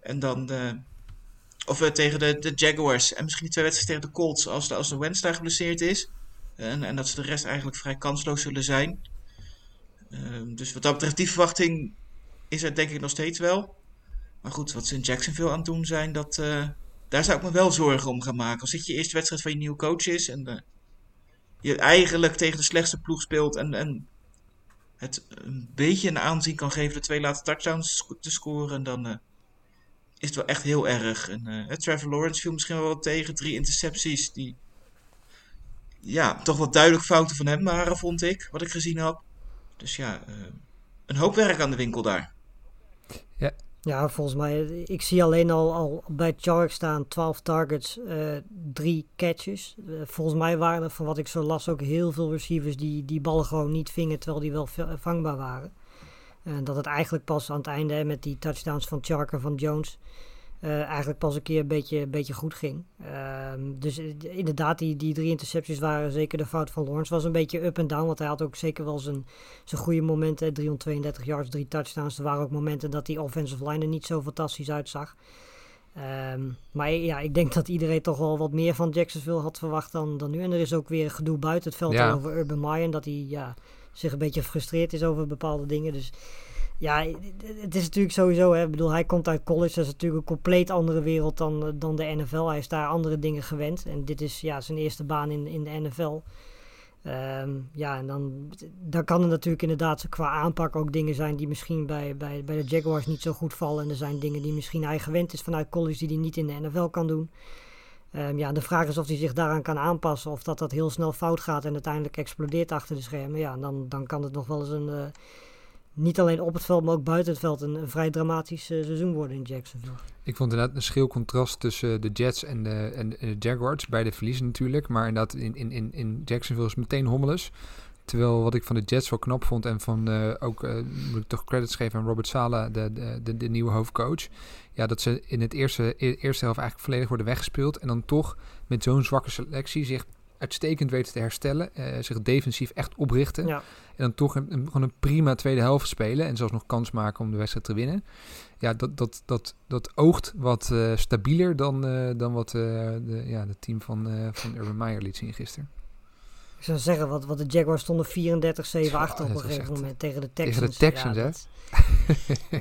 En dan... eh, of eh, tegen de, de Jaguars. En misschien twee wedstrijden tegen de Colts als de, als de daar geblesseerd is. En, en dat ze de rest eigenlijk vrij kansloos zullen zijn. Ehm, dus wat dat betreft, die verwachting is er denk ik nog steeds wel. Maar goed, wat ze in Jacksonville aan het doen zijn, dat, eh, daar zou ik me wel zorgen om gaan maken. Als dit je eerste wedstrijd van je nieuwe coach is en je eigenlijk tegen de slechtste ploeg speelt en, en het een beetje een aanzien kan geven de twee laatste touchdowns te scoren, dan eh, is het wel echt heel erg. En, eh, Trevor Lawrence viel misschien wel tegen. Drie intercepties die ja, toch wel duidelijk fouten van hem waren, vond ik, wat ik gezien heb. Dus ja, eh, een hoop werk aan de winkel daar. Ja, volgens mij, ik zie alleen al, al bij Chark staan 12 targets, eh drie catches. Eh, volgens mij waren er, van wat ik zo las, ook heel veel receivers die die ballen gewoon niet vingen, terwijl die wel vangbaar waren. En dat het eigenlijk pas aan het einde, met die touchdowns van Chark en van Jones, eh, eigenlijk pas een keer een beetje, een beetje goed ging. Ehm, dus eh, inderdaad, die, die drie intercepties waren zeker de fout van Lawrence. Was een beetje up en down, want hij had ook zeker wel zijn, zijn goede momenten. 332 yards, drie touchdowns. Er waren ook momenten dat die offensive line er niet zo fantastisch uitzag. Ehm, maar ja, ik denk dat iedereen toch wel wat meer van Jacksonville had verwacht dan, dan nu. En er is ook weer gedoe buiten het veld Ja. over Urban Meyer. Dat hij ja, zich een beetje gefrustreerd is over bepaalde dingen. Dus ja, het is natuurlijk sowieso, hè, ik bedoel, hij komt uit college, dat is natuurlijk een compleet andere wereld dan, eh, dan de NFL. Hij is daar andere dingen gewend en dit is ja, zijn eerste baan in, in de NFL. Ehm, ja, en dan, dan kan er natuurlijk inderdaad qua aanpak ook dingen zijn die misschien bij, bij, bij de Jaguars niet zo goed vallen. En er zijn dingen die misschien hij gewend is vanuit college die hij niet in de NFL kan doen. Ehm, ja, de vraag is of hij zich daaraan kan aanpassen of dat dat heel snel fout gaat en uiteindelijk explodeert achter de schermen. Ja, dan, dan kan het nog wel eens een, eh, niet alleen op het veld, maar ook buiten het veld een, vrij dramatisch eh, seizoen worden in Jacksonville. Ik vond inderdaad een schil contrast tussen de Jets en de, en, de Jaguars. Beide verliezen natuurlijk. Maar inderdaad, in, in, in, in Jacksonville is meteen hommeles. Terwijl wat ik van de Jets wel knap vond. En van eh, ook, eh, moet ik toch credits geven aan Robert Sala, de, de, de, de nieuwe hoofdcoach. Ja, dat ze in het eerste, e- eerste helft eigenlijk volledig worden weggespeeld. En dan toch met zo'n zwakke selectie zich uitstekend weten te herstellen. eh, zich defensief echt oprichten. Ja. En dan toch een, een- gewoon een prima tweede helft spelen. En zelfs nog kans maken om de wedstrijd te winnen. Ja, dat, dat, dat, dat oogt wat eh, stabieler dan, eh, dan wat de, ja, het team van, van Urban Meyer liet zien gisteren. Ik zou zeggen, wat, wat de Jaguars stonden 34-7 Ja, achter op een gegeven moment tegen de Texans. Tegen de Texans, ja, hè? dat-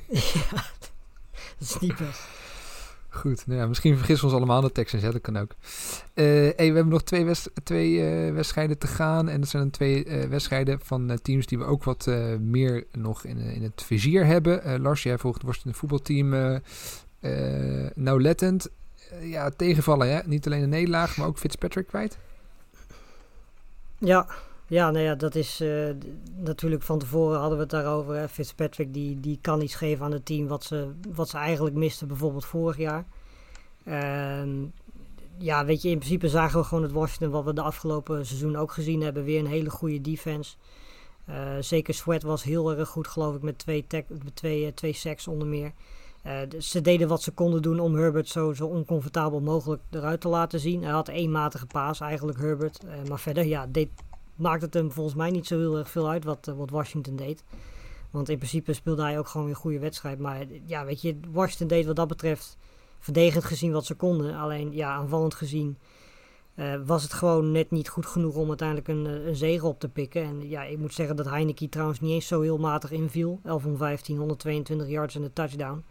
ja, dat is niet best. Goed, nou ja, misschien vergissen we ons allemaal de hè? dat kan ook. Eh, hey, we hebben nog twee, twee eh, wedstrijden te gaan. En dat zijn twee eh, wedstrijden van teams die we ook wat meer nog in, in het vizier hebben. Lars, jij volgt het Washington voetbalteam nauwlettend. Ja, tegenvallen, hè? niet alleen een nederlaag, maar ook Fitzpatrick kwijt. Ja, ja, nou ja, dat is eh, natuurlijk van tevoren hadden we het daarover. Fitzpatrick die, die kan iets geven aan het team wat ze, wat ze eigenlijk misten bijvoorbeeld vorig jaar. Ehm, ja, weet je, in principe zagen we gewoon het Washington wat we de afgelopen seizoen ook gezien hebben. Weer een hele goede defense. Eh, zeker Sweat was heel erg goed, geloof ik, met twee, tech- met twee, eh, twee sacks onder meer. Ze deden wat ze konden doen om Herbert zo, zo oncomfortabel mogelijk eruit te laten zien. Hij had één matige paas eigenlijk, Herbert. Maar verder, ja, deed, maakt het hem volgens mij niet zo heel erg veel uit wat, eh, wat Washington deed. Want in principe speelde hij ook gewoon weer een goede wedstrijd. Maar ja, weet je, Washington deed wat dat betreft verdedigend gezien wat ze konden. Alleen ja, aanvallend gezien eh, was het gewoon net niet goed genoeg om uiteindelijk een, eh, een zege op te pikken. En ja, ik moet zeggen dat Heineke trouwens niet eens zo heel matig inviel. 11 van 15, 122 yards en een touchdown.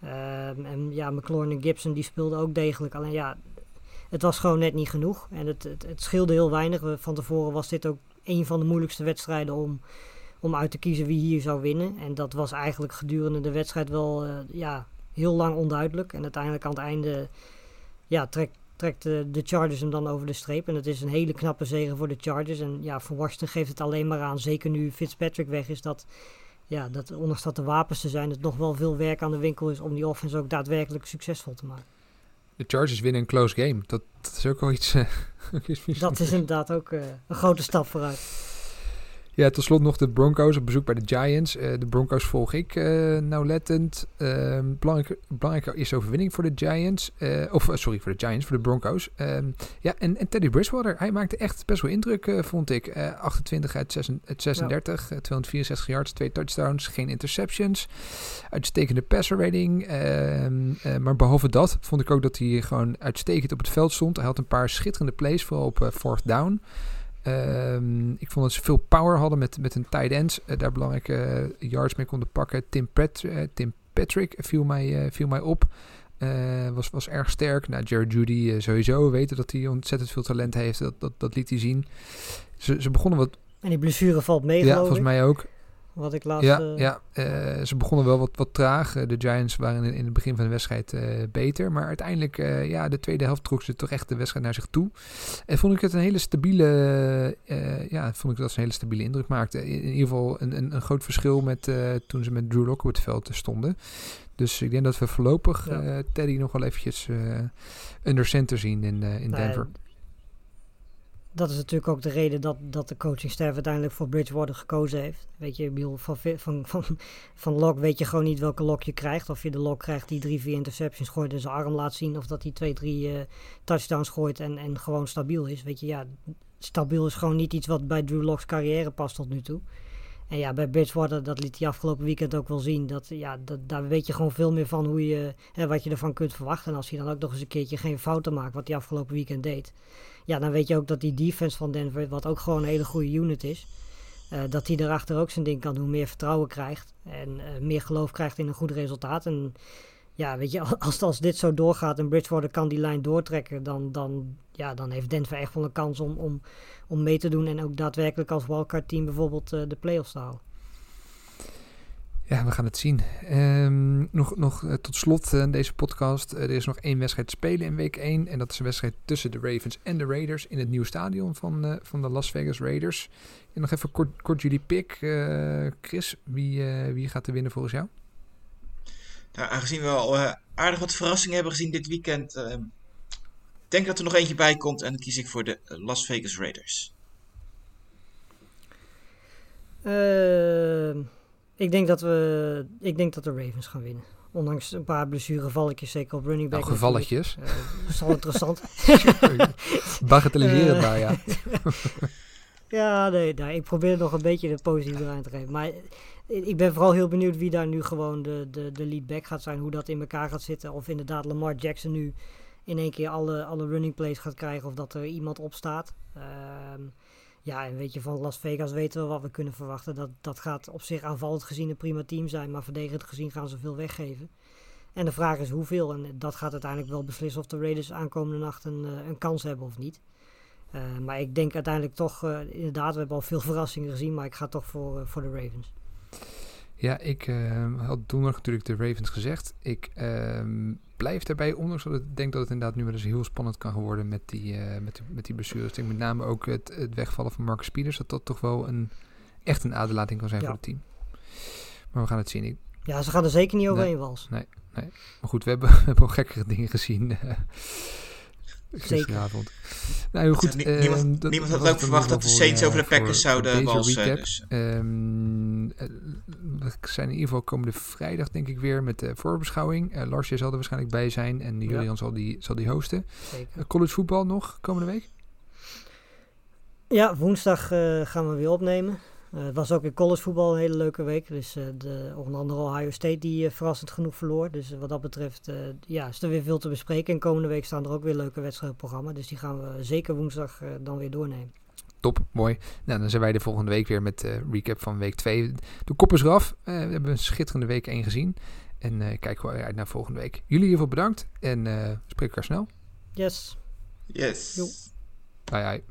Ehm, en ja, McLaurin en Gibson die speelden ook degelijk. Alleen ja, het was gewoon net niet genoeg. En het, het, het scheelde heel weinig. We- Van tevoren was dit ook een van de moeilijkste wedstrijden om, om uit te kiezen wie hier zou winnen. En dat was eigenlijk gedurende de wedstrijd wel eh, ja, heel lang onduidelijk. En uiteindelijk aan het einde ja, trekt trekt de, Chargers hem dan over de streep. En het is een hele knappe zege voor de Chargers. En ja, voor Washington geeft het alleen maar aan, zeker nu Fitzpatrick weg is, dat, ja, dat ondanks dat de wapens er zijn, het nog wel veel werk aan de winkel is om die offense ook daadwerkelijk succesvol te maken. De Chargers winnen een close game. Dat, dat is ook wel iets... iets Dat is inderdaad ook eh, een grote stap vooruit. Ja, tot slot nog de Broncos op bezoek bij de Giants. Eh, de Broncos volg ik eh, nauwlettend. Ehm belangrijke, belangrijke is overwinning voor de Giants. Eh, of sorry, voor de Giants, voor de Broncos. Ehm, ja, en, en Teddy Bridgewater, hij maakte echt best wel indruk, vond ik. Eh, 28 uit, 6 uit 36, eh, 264 yards, twee touchdowns, geen interceptions. Uitstekende passer rating. Ehm, eh, maar behalve dat vond ik ook dat hij gewoon uitstekend op het veld stond. Hij had een paar schitterende plays, vooral op fourth down. Ehm, ik vond dat ze veel power hadden met, met een tight end. eh, daar belangrijke eh, yards mee konden pakken. Tim, Pat, eh, Tim Patrick viel mij, viel mij op. Was, was erg sterk. Nou, Jared Judy sowieso. We weten dat hij ontzettend veel talent heeft. Dat, dat, dat liet hij zien. Ze, ze begonnen wat... En die blessure valt mee, Ja, volgens mij ook. Wat ik laatst... Ja, eh, ja eh, ze begonnen wel wat, wat traag. Eh, de Giants waren in, in het begin van de wedstrijd beter. Maar uiteindelijk, ja, de tweede helft trok ze toch echt de wedstrijd naar zich toe. En vond ik het een hele stabiele, ja, vond ik dat ze een hele stabiele indruk maakte. In, in ieder geval een, een, een groot verschil met toen ze met Drew Lock op het veld stonden. Dus ik denk dat we voorlopig Ja. Teddy nog wel eventjes under center zien in, in Denver. Dat is natuurlijk ook de reden dat, dat de coachingstaf uiteindelijk voor Bridgewater gekozen heeft. Weet je, van, van, van, van Lok weet je gewoon niet welke Lok je krijgt. Of je de Lok krijgt die drie, vier interceptions gooit en zijn arm laat zien. Of dat hij twee, drie eh, touchdowns gooit en, en gewoon stabiel is. Weet je, ja, stabiel is gewoon niet iets wat bij Drew Locks carrière past tot nu toe. En ja, bij Bridgewater, dat liet hij afgelopen weekend ook wel zien. Dat, ja, dat, daar weet je gewoon veel meer van hoe je, hè, wat je ervan kunt verwachten. En als hij dan ook nog eens een keertje geen fouten maakt, wat hij afgelopen weekend deed. Ja, dan weet je ook dat die defense van Denver, wat ook gewoon een hele goede unit is. eh, dat hij daarachter ook zijn ding kan doen, meer vertrouwen krijgt. En eh, meer geloof krijgt in een goed resultaat. En ja, weet je, als, als dit zo doorgaat en Bridgewater kan die lijn doortrekken, dan, dan, ja, dan heeft Denver echt wel een kans om, om, om mee te doen. En ook daadwerkelijk als wildcard team bijvoorbeeld eh, de playoffs te halen. Ja, we gaan het zien. Ehm, nog nog eh, tot slot eh, deze podcast. Eh, er is nog één wedstrijd te spelen in week 1. En dat is een wedstrijd tussen de Ravens en de Raiders in het nieuwe stadion van, eh, van de Las Vegas Raiders. En nog even kort, kort jullie pick. Eh, Chris, wie, eh, wie gaat er winnen volgens jou? Nou, aangezien we al aardig wat verrassingen hebben gezien dit weekend, eh, ik denk dat er nog eentje bij komt en dan kies ik voor de Las Vegas Raiders. Eh, ik, denk dat we, ik denk dat de Ravens gaan winnen. Ondanks een paar blessurevalletjes, zeker op running back. Nou, gevalletjes. Eh, dat is wel interessant. Bagatelliseer het Eh, maar, ja. Ja, nee, nee, ik probeer nog een beetje de positieve eraan te geven. Maar ik ben vooral heel benieuwd wie daar nu gewoon de, de, de lead back gaat zijn. Hoe dat in elkaar gaat zitten. Of inderdaad Lamar Jackson nu in één keer alle, alle running plays gaat krijgen. Of dat er iemand op staat. Ehm, ja, en weet je, van Las Vegas weten we wat we kunnen verwachten. Dat, dat gaat op zich aanvallend gezien een prima team zijn. Maar verdedigend gezien gaan ze veel weggeven. En de vraag is hoeveel. En dat gaat uiteindelijk wel beslissen of de Raiders aankomende nacht een, eh, een kans hebben of niet. Eh, maar ik denk uiteindelijk toch, eh, inderdaad, we hebben al veel verrassingen gezien, maar ik ga toch voor, voor de Ravens. Ja, ik eh, had donderdag natuurlijk de Ravens gezegd. Ik ehm, blijf daarbij, ondanks dat ik denk dat het inderdaad nu wel eens heel spannend kan worden met die, eh, met die, met die blessures. Ik denk met name ook het, het wegvallen van Marcus Peters, dat dat toch wel een, echt een aderlating kan zijn Ja. voor het team. Maar we gaan het zien. Ik- Ja, ze gaan er zeker niet Nee. overheen wals. Maar goed, we hebben, we hebben al gekkere dingen gezien. eh, gisteravond. Nou, heel goed. Ja, nie- ehm, niemand dat- niemand had ook verwacht dat de Saints eh, over de voor- Packers voor zouden walsen. Dus. Ehm, eh, we zijn in ieder geval komende vrijdag denk ik weer met de voorbeschouwing. Eh Lars, jij zal er waarschijnlijk bij zijn en Julian zal, die, zal die hosten. Zeker. Eh, college voetbal nog komende week? Ja, woensdag eh, gaan we weer opnemen. Eh, het was ook in collegevoetbal een hele leuke week. Dus eh, de, onder andere Ohio State die eh, verrassend genoeg verloor. Dus wat dat betreft eh, ja, is er weer veel te bespreken. En komende week staan er ook weer leuke wedstrijden op het programma. Dus die gaan we zeker woensdag eh, dan weer doornemen. Top, mooi. Nou, dan zijn wij de volgende week weer met de recap van week 2. De kop is eraf. Eh, we hebben een schitterende week 1 gezien. En eh kijken we uit naar volgende week. Jullie hiervoor bedankt en eh spreken elkaar snel. Yes. Yes. Jo. Bye bye.